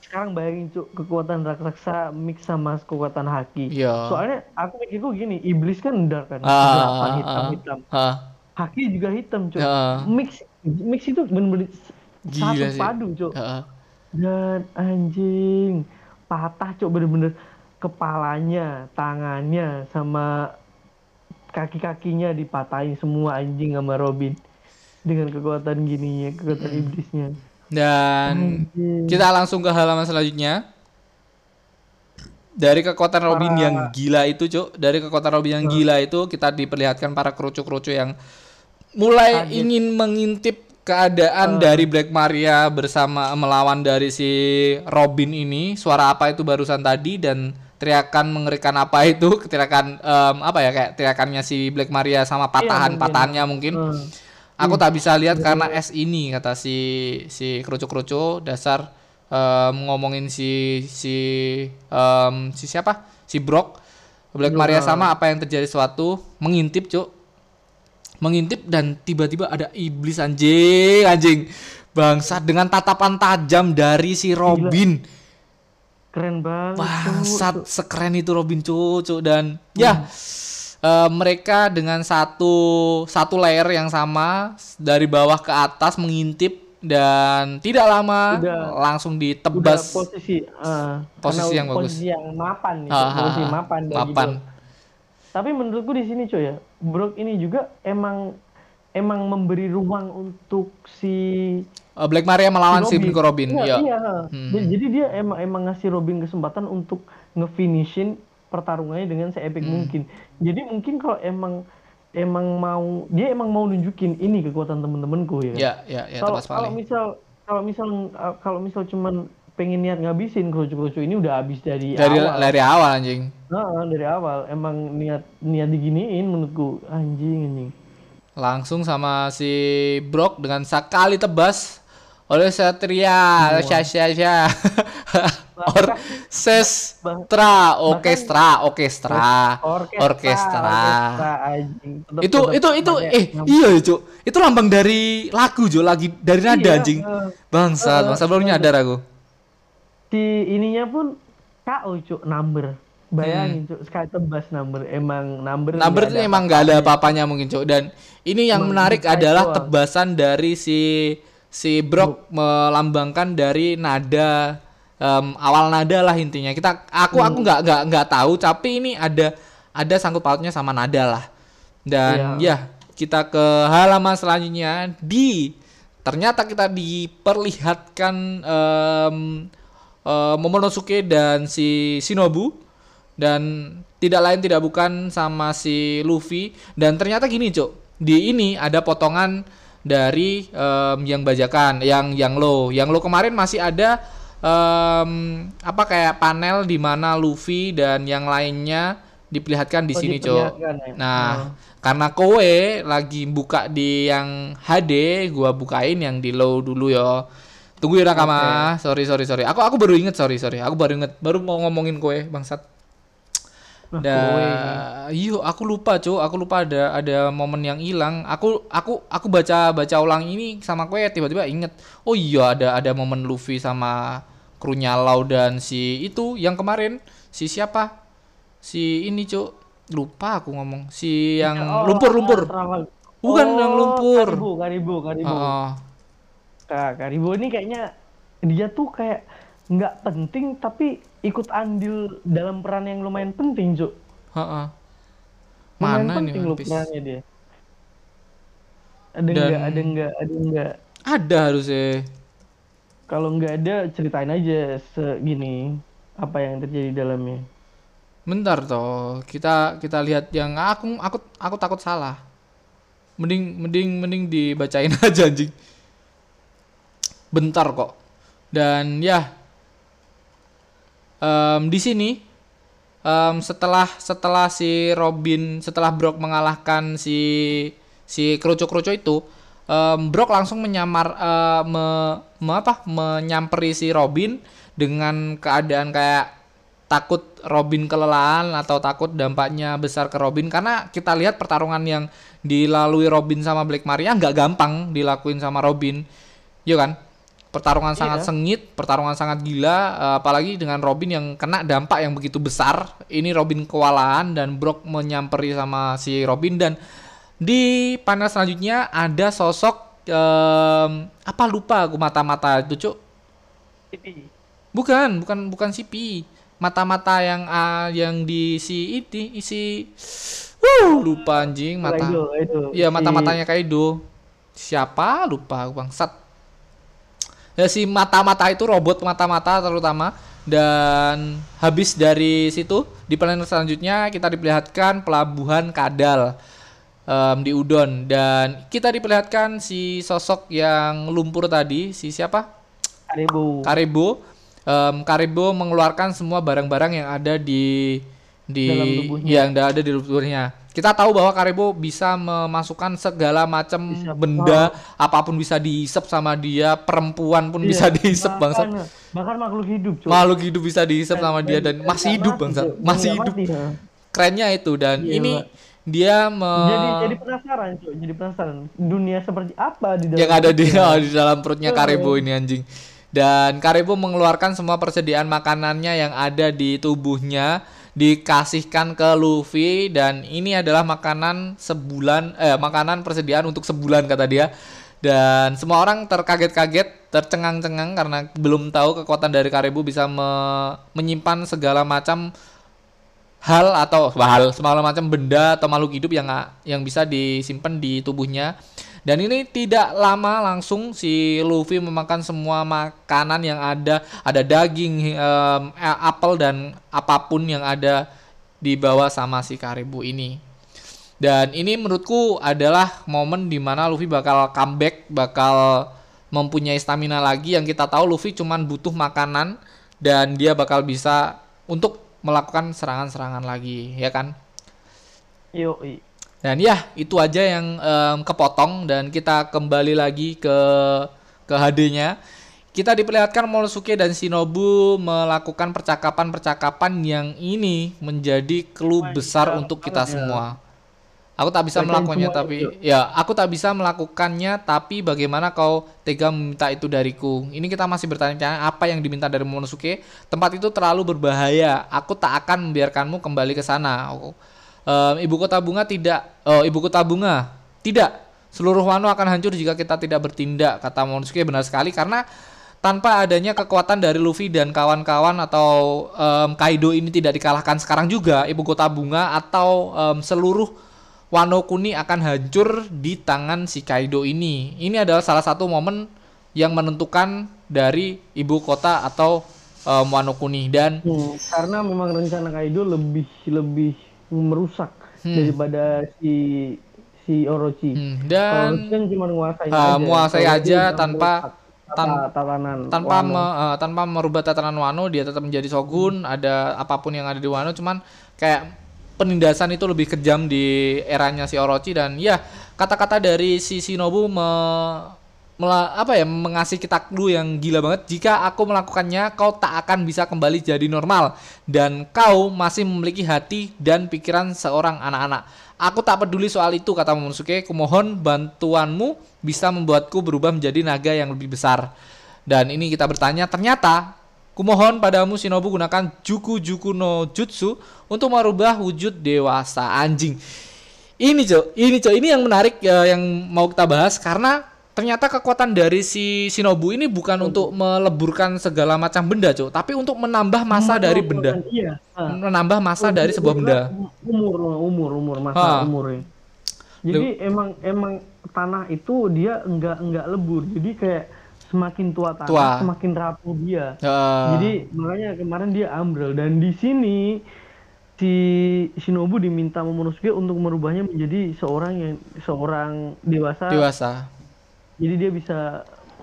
sekarang bayangin cuk kekuatan raksasa mix sama kekuatan haki Iya. soalnya aku mikirku gini iblis kan dark kan Ah, gelap, ah, hitam ah. hitam Hah, haki juga hitam cuk Ya. mix mix itu bener-bener satu sih. padu cuk heeh. dan anjing patah cuk bener-bener kepalanya tangannya sama kaki-kakinya dipatahin semua anjing sama Robin dengan kekuatan gininya kekuatan iblisnya Dan Anjing. kita langsung ke halaman selanjutnya. Dari kekuatan Robin yang gila itu, Cuk. Dari kekuatan Robin yang gila itu kita diperlihatkan para kerucu-kerucu yang mulai Kaget. ingin mengintip keadaan dari Black Maria bersama melawan dari si Robin ini. Suara apa itu barusan tadi dan teriakan mengerikan apa itu? Teriakan em, apa ya kayak teriakannya si Black Maria sama patahan-patahannya mungkin. Hmm. Aku tak bisa lihat karena es ini kata si si kerucu-kerucu dasar em, ngomongin si si em, si siapa? Si Brock. Black Maria sama apa yang terjadi suatu mengintip, Cuk. Mengintip dan tiba-tiba ada iblis anjing, anjing. Bangsat dengan tatapan tajam dari si Robin. Keren banget. Bangsat sekeren itu Robin cucu dan ya eh, mereka dengan satu satu layer yang sama dari bawah ke atas mengintip dan tidak lama Udah. langsung Udah ditebas posisi eh, Posisi yang bagus. posisi yang mapan nih, Ah, ah, posisi ah. mapan dari Mapan. Brock. Tapi menurutku di sini coy ya, Brock ini juga emang emang memberi ruang untuk si Eh, Black Maria melawan si Robin. Nico Robin. Iya, Iya. iya. Hmm. Jadi- Jadi dia emang emang ngasih Robin kesempatan untuk ngefinishin pertarungannya dengan seepik Hmm. mungkin. Jadi mungkin kalau emang emang mau dia emang mau nunjukin ini kekuatan temen-temenku ya. kan? Ya, ya, ya, kalau kalau misal kalau misal uh, kalau misal cuman pengen niat ngabisin kerucu-kerucu ini udah habis dari, Dari awal. dari awal anjing. Nah, dari awal emang niat niat diginiin menurutku anjing anjing. Langsung sama si Brock dengan sekali tebas oleh Satria, Sasha, Sasha. Orkestra, orkestra, orkestra, Orkestra, orkestra. Itu itu itu eh iya cu, itu lambang dari lagu Jo, lagi dari nada Iya, anjing. eh. Bangsat, Eh, masa baru nyadar aku. si ininya pun KO cuk number bayangin Hmm. cuk sekali tebas number emang number Number itu emang nggak ada apa-apanya mungkin cok dan ini yang menarik adalah tebasan dari si si Brock melambangkan dari nada em, awal nada lah intinya. Kita aku aku Hmm. nggak nggak nggak tahu tapi ini ada ada sangkut pautnya sama nada lah. Dan Iya. ya kita ke halaman selanjutnya. Di ternyata kita diperlihatkan em, eh, Momonosuke dan si Shinobu. Dan tidak lain tidak bukan sama si Luffy. Dan ternyata gini cuk. Di ini ada potongan dari em, yang bajakan yang yang lo. Yang lo kemarin masih ada em, apa kayak panel di mana Luffy dan yang lainnya diperlihatkan di Oh, sini diperlihatkan ya? nah Oh. karena kowe lagi buka di yang HD gua bukain yang di low dulu yo. Tunggu ya nakama sorry sorry sorry. Aku aku baru inget sorry sorry. Aku baru inget. Baru mau ngomongin kowe bangsat Nah, Da, kowe. iyo aku lupa cuy, aku lupa ada ada momen yang hilang. Aku aku aku baca baca ulang ini sama kue tiba-tiba inget. Oh iya ada ada momen Luffy sama krunya Lau dan si itu yang kemarin si siapa? Si ini cuy lupa aku ngomong si yang Oh, lumpur lumpur. travel. Bukan Oh, yang lumpur. Karibu, karibu, karibu. Oh, Kak, Karibo ini kayaknya dia tuh kayak nggak penting tapi ikut andil dalam peran yang lumayan penting, Cuk. heeh. Mana nih penting One Piece? perannya dia. Ada Dan- nggak, ada nggak, ada nggak. Ada harusnya. Kalau nggak ada ceritain aja segini apa yang terjadi di dalamnya. Bentar toh, kita kita lihat yang aku aku aku takut salah. Mending mending mending dibacain aja anjing. Bentar kok. Dan ya em, di sini em, setelah setelah si Robin setelah Brock mengalahkan si si kerucu-kerucu itu em, Brock langsung menyamar eh, me, me- apa menyamperi si Robin dengan keadaan kayak takut Robin kelelahan atau takut dampaknya besar ke Robin karena kita lihat pertarungan yang dilalui Robin sama Black Maria nggak gampang dilakuin sama Robin, iya kan? Pertarungan sangat sengit, pertarungan sangat gila, eh, apalagi dengan Robin yang kena dampak yang begitu besar. Ini Robin kewalahan dan Brock menyamperi sama si Robin dan di panel selanjutnya ada sosok em, apa lupa aku mata-mata itu cuk Bukan, bukan bukan CP. Mata-mata yang ah, yang di si ini isi uh lupa anjing mata. Iya, mata-matanya Kaido. Siapa? Lupa aku, bangsat. Ya si mata-mata itu robot mata-mata terutama dan habis dari situ di panel selanjutnya kita diperlihatkan pelabuhan Kadal. um, di udon dan kita diperlihatkan si sosok yang lumpur tadi si siapa Karebo. Karebo um, Karebo mengeluarkan semua barang-barang yang ada di di Dalam tubuhnya. yang ada di tubuhnya. Kita tahu bahwa Karebo bisa memasukkan segala macam Bisa. benda, apa pun bisa dihisap sama dia, perempuan pun bisa Iya, dihisap bangsa. bahkan, makhluk hidup Cuk. Makhluk hidup bisa dihisap sama dia dan masih hidup bangsa, masih hidup. mati, ya. Kerennya itu dan Iya, ini dia me- jadi jadi penasaran cuy jadi penasaran dunia seperti apa di dalam yang ada di, oh, di dalam perutnya. Karebo ini anjing. Dan Karebo mengeluarkan semua persediaan makanannya yang ada di tubuhnya dikasihkan ke Luffy dan ini adalah makanan sebulan eh makanan persediaan untuk sebulan kata dia. Dan semua orang terkaget-kaget, tercengang-cengang karena belum tahu kekuatan dari Karebo bisa me- menyimpan segala macam hal atau hal segala macam benda atau makhluk hidup yang yang bisa disimpan di tubuhnya. Dan ini tidak lama langsung si Luffy memakan semua makanan yang ada, ada daging, eh, apel dan apa pun yang ada dibawa sama si Karibu ini. Dan ini menurutku adalah momen di mana Luffy bakal comeback, bakal mempunyai stamina lagi yang kita tahu Luffy cuman butuh makanan dan dia bakal bisa untuk melakukan serangan-serangan lagi, ya kan? Yoi. Dan ya, itu aja yang em, kepotong dan kita kembali lagi ke ke HD-nya. Kita diperlihatkan Momonosuke dan Shinobu melakukan percakapan-percakapan yang ini menjadi clue Wah, besar untuk kita ya. semua. Aku tak bisa Bagian melakukannya tapi itu. ya, aku tak bisa melakukannya tapi bagaimana kau tega meminta itu dariku? Ini kita masih bertanya-tanya apa yang diminta dari Momonosuke. Tempat itu terlalu berbahaya. Aku tak akan membiarkanmu kembali ke sana. Aku- Em, ibu kota bunga tidak oh ibu kota bunga tidak. Seluruh Wano akan hancur jika kita tidak bertindak kata Momonosuke benar sekali karena tanpa adanya kekuatan dari Luffy dan kawan-kawan atau em, Kaido ini tidak dikalahkan sekarang juga ibu kota bunga atau em, seluruh Wano Kuni akan hancur di tangan si Kaido ini. Ini adalah salah satu momen yang menentukan dari ibu kota atau em, Wano Kuni. Dan Hmm, karena memang rencana Kaido lebih lebih merusak Hmm. daripada si si Orochi. hmm, dan Orochi kan cuma menguasai Ah, aja. menguasai aja tanpa- tan- tatanan tanpa Wano. me- eh, tanpa merubah tatanan Wano dia tetap menjadi shogun ada apa pun yang ada di Wano cuman kayak penindasan itu lebih kejam di eranya si Orochi dan ya kata-kata dari si Shinobu me, mela- apa ya mengasih kita clue yang gila banget. Jika aku melakukannya kau tak akan bisa kembali jadi normal. Dan kau masih memiliki hati dan pikiran seorang anak-anak. Aku tak peduli soal itu kata Momonosuke kumohon bantuanmu bisa membuatku berubah menjadi naga yang lebih besar. Dan ini kita bertanya, ternyata kumohon padamu Shinobu gunakan Juku Juku no Jutsu untuk merubah wujud dewasa anjing. Ini cok, ini cok, ini yang menarik ya, yang mau kita bahas karena ternyata kekuatan dari si Shinobu ini bukan untuk meleburkan segala macam benda cok, tapi untuk menambah masa dari benda, Iya. ah. menambah masa dari sebuah benda. Umur umur umur masa Ha. umurnya. Jadi emang emang tanah itu dia enggak enggak lebur. Jadi kayak semakin tua tanah Tua. semakin rapuh dia. Eh, Jadi makanya kemarin dia ambrol dan di sini si Shinobu diminta Momonosuke untuk merubahnya menjadi seorang yang seorang dewasa. dewasa. Jadi dia bisa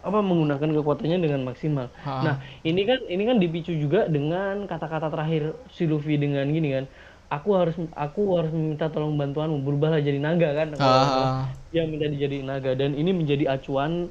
apa menggunakan kekuatannya dengan maksimal. Ha. Nah, ini kan ini kan dipicu juga dengan kata-kata terakhir si Luffy dengan gini kan. Aku harus aku harus meminta tolong bantuanmu berubahlah jadi naga kan. Ah. Dia minta jadi naga dan ini menjadi acuan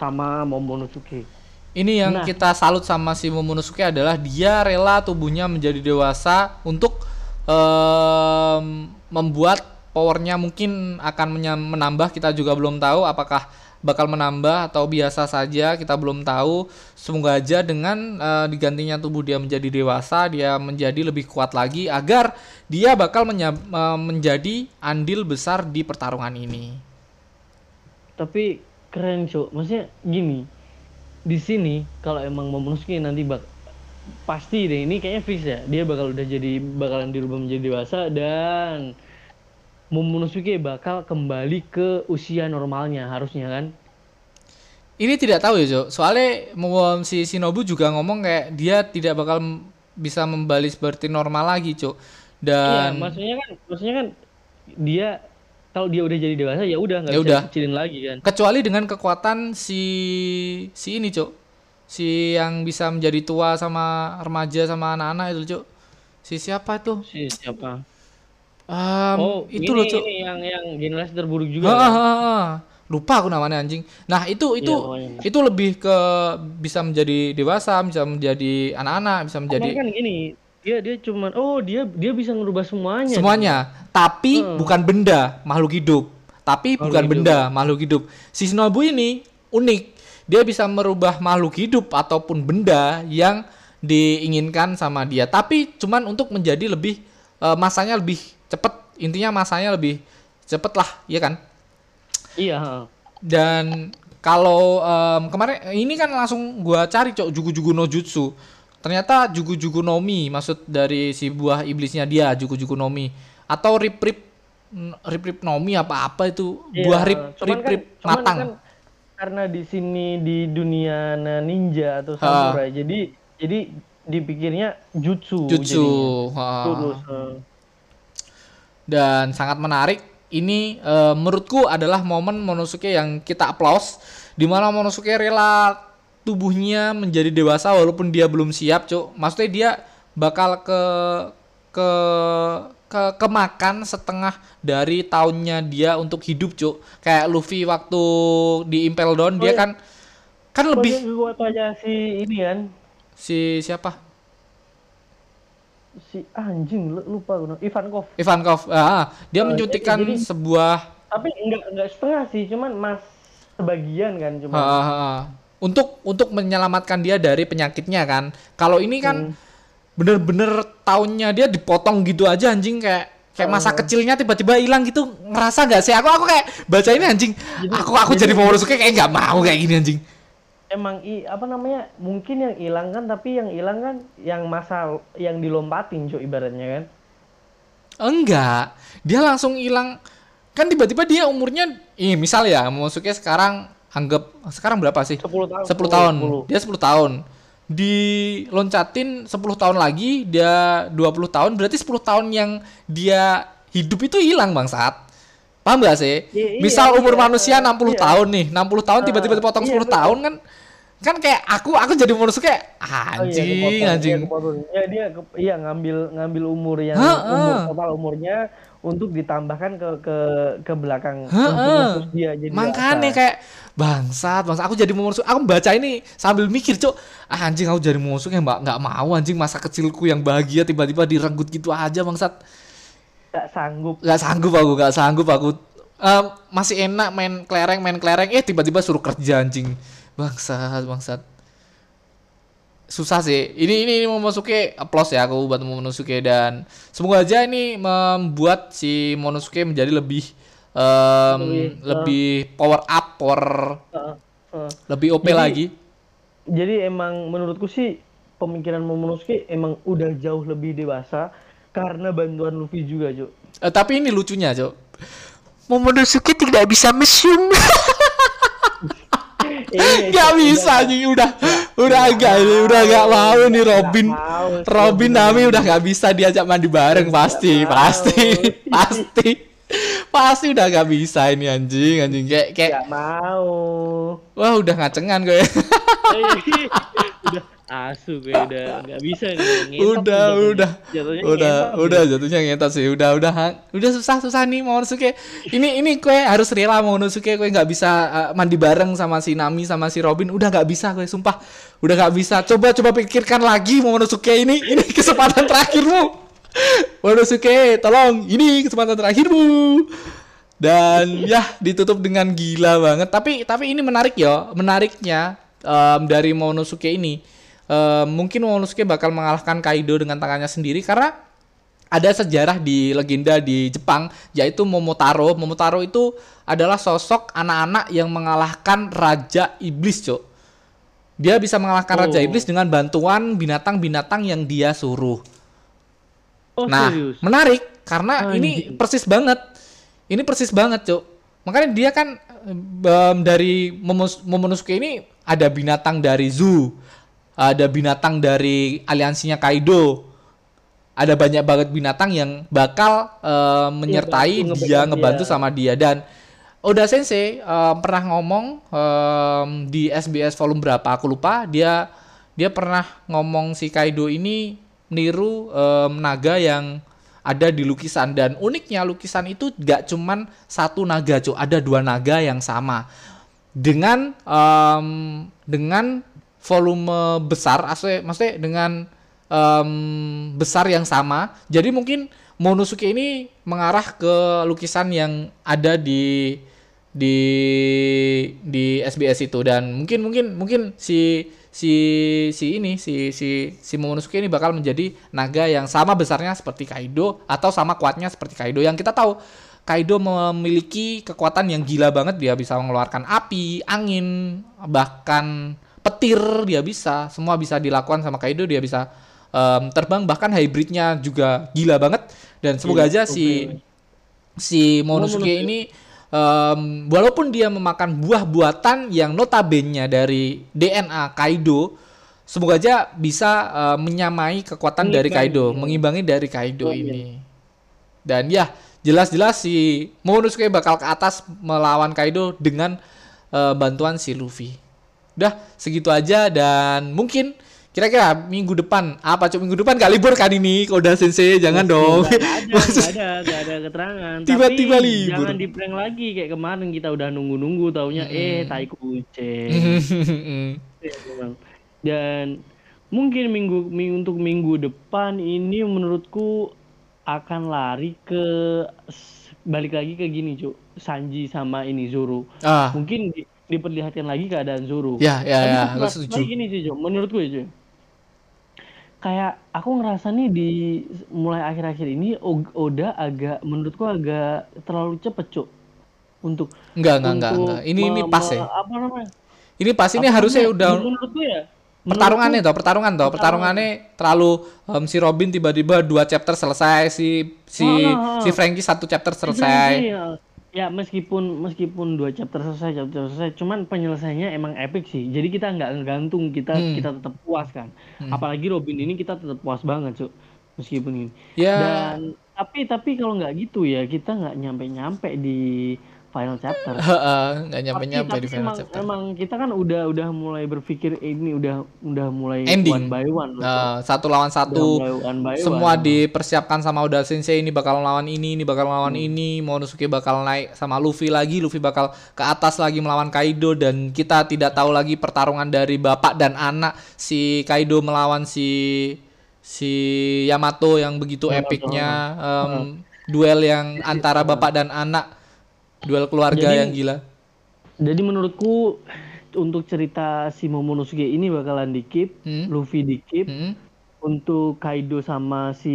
sama Momonosuke. Ini yang Nah. kita salut sama si Momonosuke adalah dia rela tubuhnya menjadi dewasa untuk em, membuat powernya mungkin akan menambah kita juga belum tahu apakah bakal menambah atau biasa saja kita belum tahu semoga aja dengan eh, digantinya tubuh dia menjadi dewasa dia menjadi lebih kuat lagi agar dia bakal eh, menjadi andil besar di pertarungan ini Tapi keren, Cuk. Maksudnya gini. Di sini kalau emang Momonosuke nanti bak pasti deh ini kayaknya fix ya. Dia bakal udah jadi bakalan dirubah menjadi dewasa dan Momonosuke bakal kembali ke usia normalnya harusnya kan. Ini tidak tahu ya, Jo. Soalnya si Shinobu juga ngomong kayak dia tidak bakal bisa kembali seperti normal lagi, Cuk. Iya, Dan maksudnya kan maksudnya kan dia kalau dia udah jadi dewasa ya udah nggak Ya bisa kecilin lagi kan. Kecuali dengan kekuatan si si ini, Cuk. Si yang bisa menjadi tua sama remaja sama anak-anak itu, Cuk. Si siapa itu? Si siapa? Em, oh, itu ini, loh, Cuk. ini yang yang generasi terburuk juga. Kan? ha, ha. Lupa aku namanya anjing. Nah, itu itu pokoknya. itu lebih ke bisa menjadi dewasa, bisa menjadi anak-anak, bisa menjadi kan gini, dia dia cuman oh dia dia bisa ngerubah semuanya. semuanya. Tapi Hmm. bukan benda, makhluk hidup. Tapi Makhluk bukan hidup. benda, makhluk hidup. Si Shinobu ini unik. Dia bisa merubah makhluk hidup ataupun benda yang diinginkan sama dia. Tapi cuman untuk menjadi lebih eh, masanya lebih cepet. Intinya masanya lebih cepet lah, iya kan? Iya. Dan kalau em, kemarin ini kan langsung gua cari cok jugu-jugu no jutsu. Ternyata jugu-jugu nomi maksud dari si buah iblisnya dia jugu-jugu nomi atau rip rip rip rip nomi apa apa itu Iya, buah rip cuman rip kan- rip cuman matang. kan karena di sini di dunia ninja atau samurai, jadi jadi dipikirnya jutsu. jutsu. jadinya. ha. Terus, eh, Dan sangat menarik. Ini eh, menurutku adalah momen Monosuke yang kita applause di mana Monosuke rela tubuhnya menjadi dewasa walaupun dia belum siap, Cuk. Maksudnya dia bakal ke ke ke kemakan setengah dari tahunnya dia untuk hidup, Cuk. Kayak Luffy waktu di Impel Down dia iya. kan kan lebih pokoknya kekuatannya si ini kan, si siapa? Si anjing lu- lupa gue. Ivankov. Ivankov. Ah, dia Oh, menyuntikkan jadi- jadi- sebuah Tapi enggak enggak setengah sih, cuman mas sebagian kan cuma. Ha, ha. Untuk untuk menyelamatkan dia dari penyakitnya kan. Kalau ini kan bener-bener tahunnya dia dipotong gitu aja anjing kayak kayak masa kecilnya tiba-tiba hilang gitu ngerasa nggak sih aku aku kayak baca ini anjing aku aku jadi mau suka kayak nggak mau kayak gini anjing Emang i, apa namanya? Mungkin yang hilang kan, tapi yang hilang kan yang masa yang dilompatin cuy ibaratnya kan. enggak dia langsung hilang kan tiba-tiba dia umurnya ih misal ya Momosuke sekarang anggap sekarang berapa sih 10 tahun. 10 tahun. Dia 10 tahun. Diloncatin 10 tahun lagi dia 20 tahun berarti 10 tahun yang dia hidup itu hilang Bang saat. Paham gak sih? Iya, Misal iya, umur iya, manusia 60 iya. tahun nih, 60 tahun tiba-tiba Ah, dipotong iya, 10 betul. tahun kan kan kayak aku aku jadi manusia kayak Oh iya, anjing kepotong, anjing. Iya, kepotong. Ya dia ke- iya ngambil ngambil umur yang Ha, umur total umurnya untuk ditambahkan ke ke ke belakang Ha, ha. dia jadi Makanya kayak bangsat, bangsat. Aku jadi mau aku baca ini sambil mikir, Cuk. Ah, anjing aku jadi mau yang mbak nggak mau anjing masa kecilku yang bahagia tiba-tiba direnggut gitu aja bangsat. nggak sanggup. Gak sanggup aku, gak sanggup aku. Eh, masih enak main kelereng, main kelereng, eh tiba-tiba suruh kerja anjing. Bangsat, bangsat. Susah sih. Ini ini, ini Momosuke applause ya aku buat Momosuke dan semoga aja ini membuat si Momosuke menjadi lebih em, Lebih, lebih power up, power Heeh, heeh. lebih OP Jadi- lagi. Jadi emang menurutku sih pemikiran Momonosuke emang udah jauh lebih dewasa karena bantuan Luffy juga, Cuk. Eh, tapi ini lucunya, Cok. Momonosuke tidak bisa mesum. Iya, Gak Cuk, bisa udah. anjing. Udah udah agak ini udah gak mau nih Robin. Robin Nami udah gak bisa diajak mandi bareng. Pasti pasti pasti. Pasti udah gak bisa ini anjing anjing. Kayak kayak Gak mau. wah udah ngacengan gue asu gue udah nggak bisa nih udah jatuhnya. udah. Jatuhnya udah ngentot udah gitu. jatuhnya ngetot sih. Udah udah udah susah susah nih Momonosuke ini ini kue harus rela Momonosuke kue nggak bisa uh, mandi bareng sama si Nami sama si Robin. Udah nggak bisa kue sumpah. Udah nggak bisa. Coba coba pikirkan lagi Momonosuke ini ini kesempatan terakhirmu. Momonosuke tolong. Ini kesempatan terakhirmu. Dan ya ditutup dengan gila banget. Tapi tapi ini menarik ya. Menariknya em, dari Momonosuke ini em, mungkin Momonosuke bakal mengalahkan Kaido dengan tangannya sendiri karena ada sejarah di legenda di Jepang yaitu Momotaro. Momotaro itu adalah sosok anak-anak yang mengalahkan raja iblis, Cok. Dia bisa mengalahkan raja Oh. iblis dengan bantuan binatang-binatang yang dia suruh. oh Nah, serius menarik karena Anjing. ini persis banget. Ini persis banget, Cuk. Makanya dia kan em, dari Momonosuke ini ada binatang dari zoo, ada binatang dari aliansinya Kaido. ada banyak banget binatang yang bakal uh, menyertai bantu, dia ngebantu dia. sama dia. Dan Oda Sensei um, pernah ngomong um, di SBS volume berapa aku lupa. Dia dia pernah ngomong si Kaido ini niru um, naga yang ada di lukisan. Dan uniknya lukisan itu gak cuman satu naga cuy ada dua naga yang sama. Dengan um, dengan volume besar maksudnya dengan um, besar yang sama. Jadi mungkin Monosuke ini mengarah ke lukisan yang ada di di di SBS itu. Dan mungkin mungkin mungkin si si si ini si si si Momonosuke ini bakal menjadi naga yang sama besarnya seperti Kaido atau sama kuatnya seperti Kaido. Yang kita tahu Kaido memiliki kekuatan yang gila banget. Dia bisa mengeluarkan api, angin, bahkan petir dia bisa semua bisa dilakukan sama Kaido dia bisa um, terbang bahkan hybridnya juga gila banget dan semoga aja si si Momonosuke. ini um, walaupun dia memakan buah buatan yang notabene dari DNA Kaido semoga aja bisa uh, menyamai kekuatan dari Mengimbangi. Kaido mengimbangi dari Kaido Oh, iya. ini dan ya jelas-jelas si Momonosuke bakal ke atas melawan Kaido dengan uh, bantuan si Luffy udah segitu aja dan mungkin kira-kira minggu depan apa cuk minggu depan gak libur kan ini Koda Sensei jangan dong Nggak ada, nggak ada, nggak ada keterangan. Tiba-tiba libur. Jangan di prank lagi kayak kemarin kita udah nunggu-nunggu taunya eh tai kucing. Ya, memang. Dan mungkin minggu, minggu untuk minggu depan ini menurutku akan lari ke balik lagi ke gini cuk Sanji sama ini Zoro ah mungkin di- diperlihatkan lagi keadaan Zoro Ya, ya, Tapi ya, setuju. gini sih cuk menurutku ya cuk kayak aku ngerasa nih di mulai akhir-akhir ini Oda agak menurutku agak terlalu cepet cuk untuk enggak enggak enggak enggak. Ini ini pas ya. apa namanya? Ini pas ini apa harusnya namanya? udah menurutku ya pertarungannya toh pertarungan toh pertarungannya terlalu em, si Robin tiba-tiba dua chapter selesai si si Ah, ah, ah. si Frankie satu chapter Itu selesai. ya, ya meskipun meskipun dua chapter selesai chapter selesai cuman penyelesaiannya emang epic sih. Jadi kita nggak ngegantung kita Hmm. kita tetap puas kan. Apalagi Robin ini kita tetap puas banget cuk. Meskipun ini. Ya. Dan tapi tapi kalau nggak gitu ya kita nggak nyampe nyampe di final chapter heeh, nggak nyampe nyampe di final emang, chapter emang kita kan udah udah mulai berpikir eh, ini udah udah mulai Ending. one by one loh. Eh, satu lawan Udah satu mulai one by semua one. dipersiapkan sama Oda Sensei ini bakal lawan ini ini bakal lawan Hmm. ini Monosuke bakal naik sama Luffy lagi Luffy bakal ke atas lagi melawan Kaido dan kita tidak tahu lagi pertarungan dari bapak dan anak si Kaido melawan si si Yamato yang begitu Yamato, epicnya em, duel yang antara bapak dan anak duel keluarga Jadi- yang gila Jadi menurutku untuk cerita si Momonosuke ini bakalan di keep, Hmm. Luffy di keep, Mm-mm. untuk Kaido sama si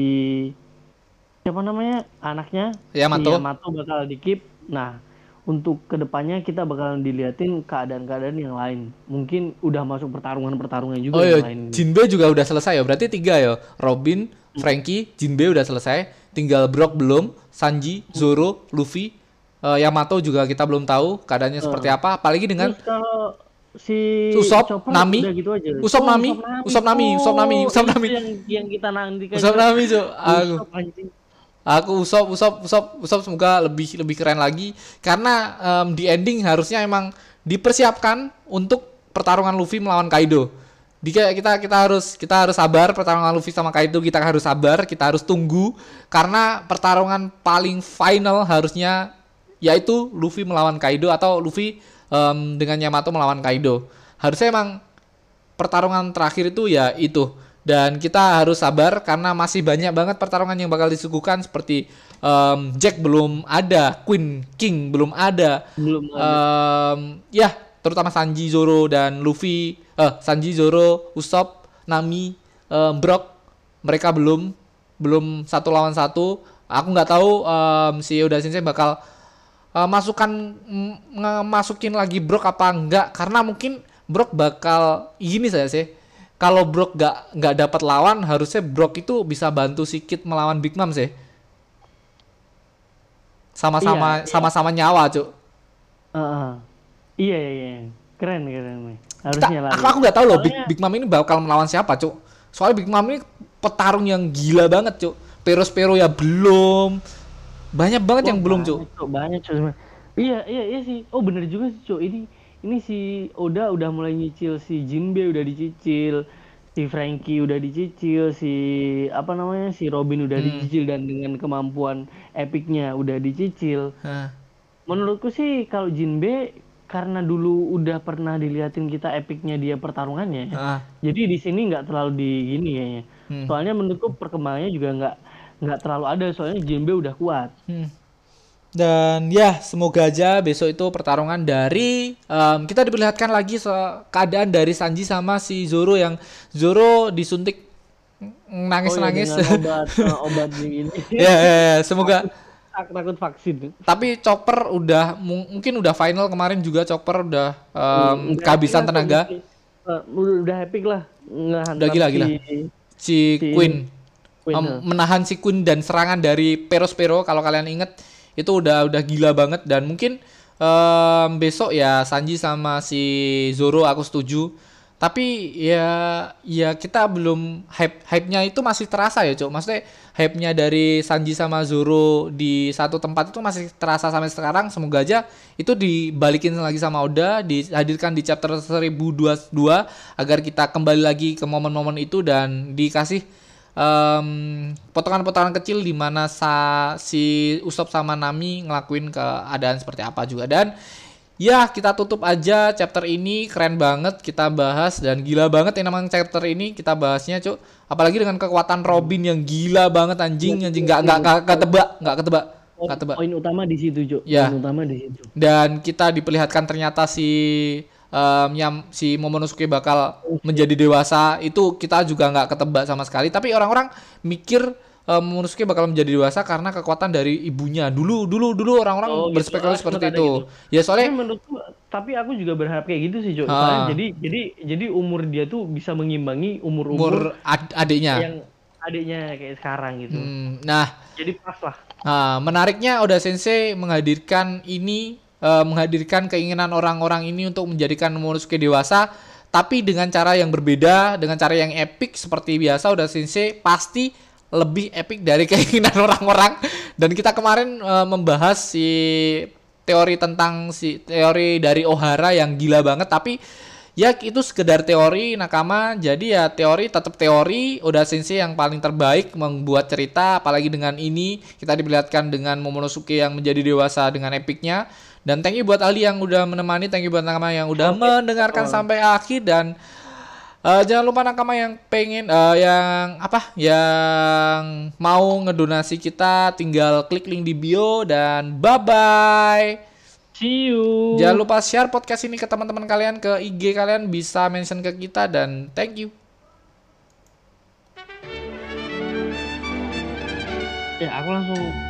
siapa namanya anaknya Yamato. si Yamato bakal di keep. Nah untuk ke depannya kita bakalan diliatin keadaan-keadaan yang lain. Mungkin udah masuk pertarungan-pertarungan juga Oh yang iya, lain. Jinbe juga udah selesai ya. Berarti tiga ya. Robin, Frankie, Jinbe udah selesai. Tinggal Brock belum, Sanji, Zoro, Luffy, eh, Yamato juga kita belum tahu keadaannya seperti apa. Apalagi dengan Terus kalau si Usop, Chopper Nami, gitu aja. Usop Nami, Usop Nami, Usop Nami, Oh, Usop Nami. Yang yang kita nantikan. Usop Nami. Aku, Usop, aku Usop, Usop, Usop, Usop semoga lebih lebih keren lagi karena em, di ending harusnya emang dipersiapkan untuk pertarungan Luffy melawan Kaido. Kayak kita kita harus kita harus sabar pertarungan Luffy sama Kaido kita harus sabar, kita harus tunggu karena pertarungan paling final harusnya yaitu Luffy melawan Kaido atau Luffy em, dengan Yamato melawan Kaido. Harusnya emang pertarungan terakhir itu ya itu dan kita harus sabar karena masih banyak banget pertarungan yang bakal disuguhkan seperti em, Jack belum ada, Queen King belum ada, Belum ada. Em, ya terutama Sanji, Zoro dan Luffy, eh Sanji, Zoro, Usopp, Nami, em, Brock mereka belum belum satu lawan satu. Aku nggak tahu em, si Oda Sensei bakal eh, masukkan mm, ngemasukin lagi Brock apa enggak karena mungkin Brock bakal gini saya sih kalau Brock nggak nggak dapat lawan harusnya Brock itu bisa bantu si Kid melawan Big Mom sih sama-sama Iya, iya. sama-sama nyawa cuk Heeh. Iya iya iya. Keren keren Harusnya lari. aku aku nggak tahu loh Big, Big Mom ini bakal melawan siapa cuk soalnya Big Mom ini petarung yang gila banget cuk Peros Pero ya belum banyak banget Wah, yang belum cuk banyak, Cuk, iya iya iya sih oh bener juga sih Cuk. ini ini si Oda udah mulai nyicil si Jinbe udah dicicil si Frankie udah dicicil si apa namanya si Robin udah Hmm. dicicil dan dengan kemampuan epicnya udah dicicil Hah. menurutku sih kalau Jinbe karena dulu udah pernah diliatin kita epicnya dia pertarungannya Ah, jadi di sini nggak terlalu di gini kayaknya Hmm. soalnya menurutku perkembangannya juga nggak nggak terlalu ada soalnya Jinbe udah kuat Hmm. Dan ya semoga aja besok itu pertarungan dari em, kita diperlihatkan lagi keadaan dari Sanji sama si Zoro yang Zoro disuntik nangis nangis. Oh, dengan obat eh, obat ini ya, ya, ya, semoga. Tak- takut vaksin Tapi Chopper udah mung- mungkin udah final kemarin juga Chopper udah em, Udah kehabisan tenaga. Eh, udah, udah epic lah Udah gila, si gila. Si Si Queen, Queen, eh. menahan si Queen dan serangan dari Peros Pero kalau kalian inget itu udah udah gila banget. Dan mungkin em, besok ya Sanji sama si Zoro aku setuju. Tapi ya ya kita belum hype hype-nya itu masih terasa ya cok maksudnya hype-nya dari Sanji sama Zoro di satu tempat itu masih terasa sampai sekarang. Semoga aja itu dibalikin lagi sama Oda dihadirkan di chapter 1022 agar kita kembali lagi ke momen-momen itu dan dikasih potongan-potongan kecil di mana sa si Usop sama Nami ngelakuin keadaan seperti apa juga. Dan ya kita tutup aja chapter ini. Keren banget kita bahas dan gila banget yang namanya chapter ini kita bahasnya cuk. Apalagi dengan kekuatan Robin yang gila banget anjing anjing. Nggak nggak nggak nggak tebak nggak ketebak nggak tebak. poin utama di situ Jo Ya. poin utama di situ. Dan kita diperlihatkan ternyata si em, yang si Momonosuke bakal menjadi dewasa itu kita juga nggak ketebak sama sekali. Tapi orang-orang mikir em, Momonosuke bakal menjadi dewasa karena kekuatan dari ibunya. Dulu dulu dulu orang-orang Oh, gitu. berspekulasi Ah, seperti itu. ya tapi soalnya menurutku tapi aku juga berharap kayak gitu sih Jo. Ah. Soalnya jadi jadi jadi umur dia tuh bisa mengimbangi umur umur umur ad- adiknya. yang adiknya kayak sekarang gitu. Hmm, nah. Jadi pas lah. Nah, menariknya Oda Sensei menghadirkan ini eh, menghadirkan keinginan orang-orang ini untuk menjadikan Momonosuke dewasa tapi dengan cara yang berbeda, dengan cara yang epic seperti biasa Oda Sensei pasti lebih epic dari keinginan orang-orang. Dan kita kemarin eh, membahas si teori tentang si teori dari Ohara yang gila banget tapi ya itu sekedar teori nakama. Jadi ya teori tetap teori. Oda Sensei yang paling terbaik membuat cerita apalagi dengan ini. Kita diperlihatkan dengan Momonosuke yang menjadi dewasa dengan epicnya dan thank you buat Ali yang udah menemani thank you buat nakama yang udah mendengarkan sampai akhir. Dan eh, jangan lupa nakama yang pengen eh, yang apa? Yang mau ngedonasi kita tinggal klik link di bio dan bye bye see you. Jangan lupa share podcast ini ke teman-teman kalian, ke IG kalian bisa mention ke kita dan thank you. ya aku langsung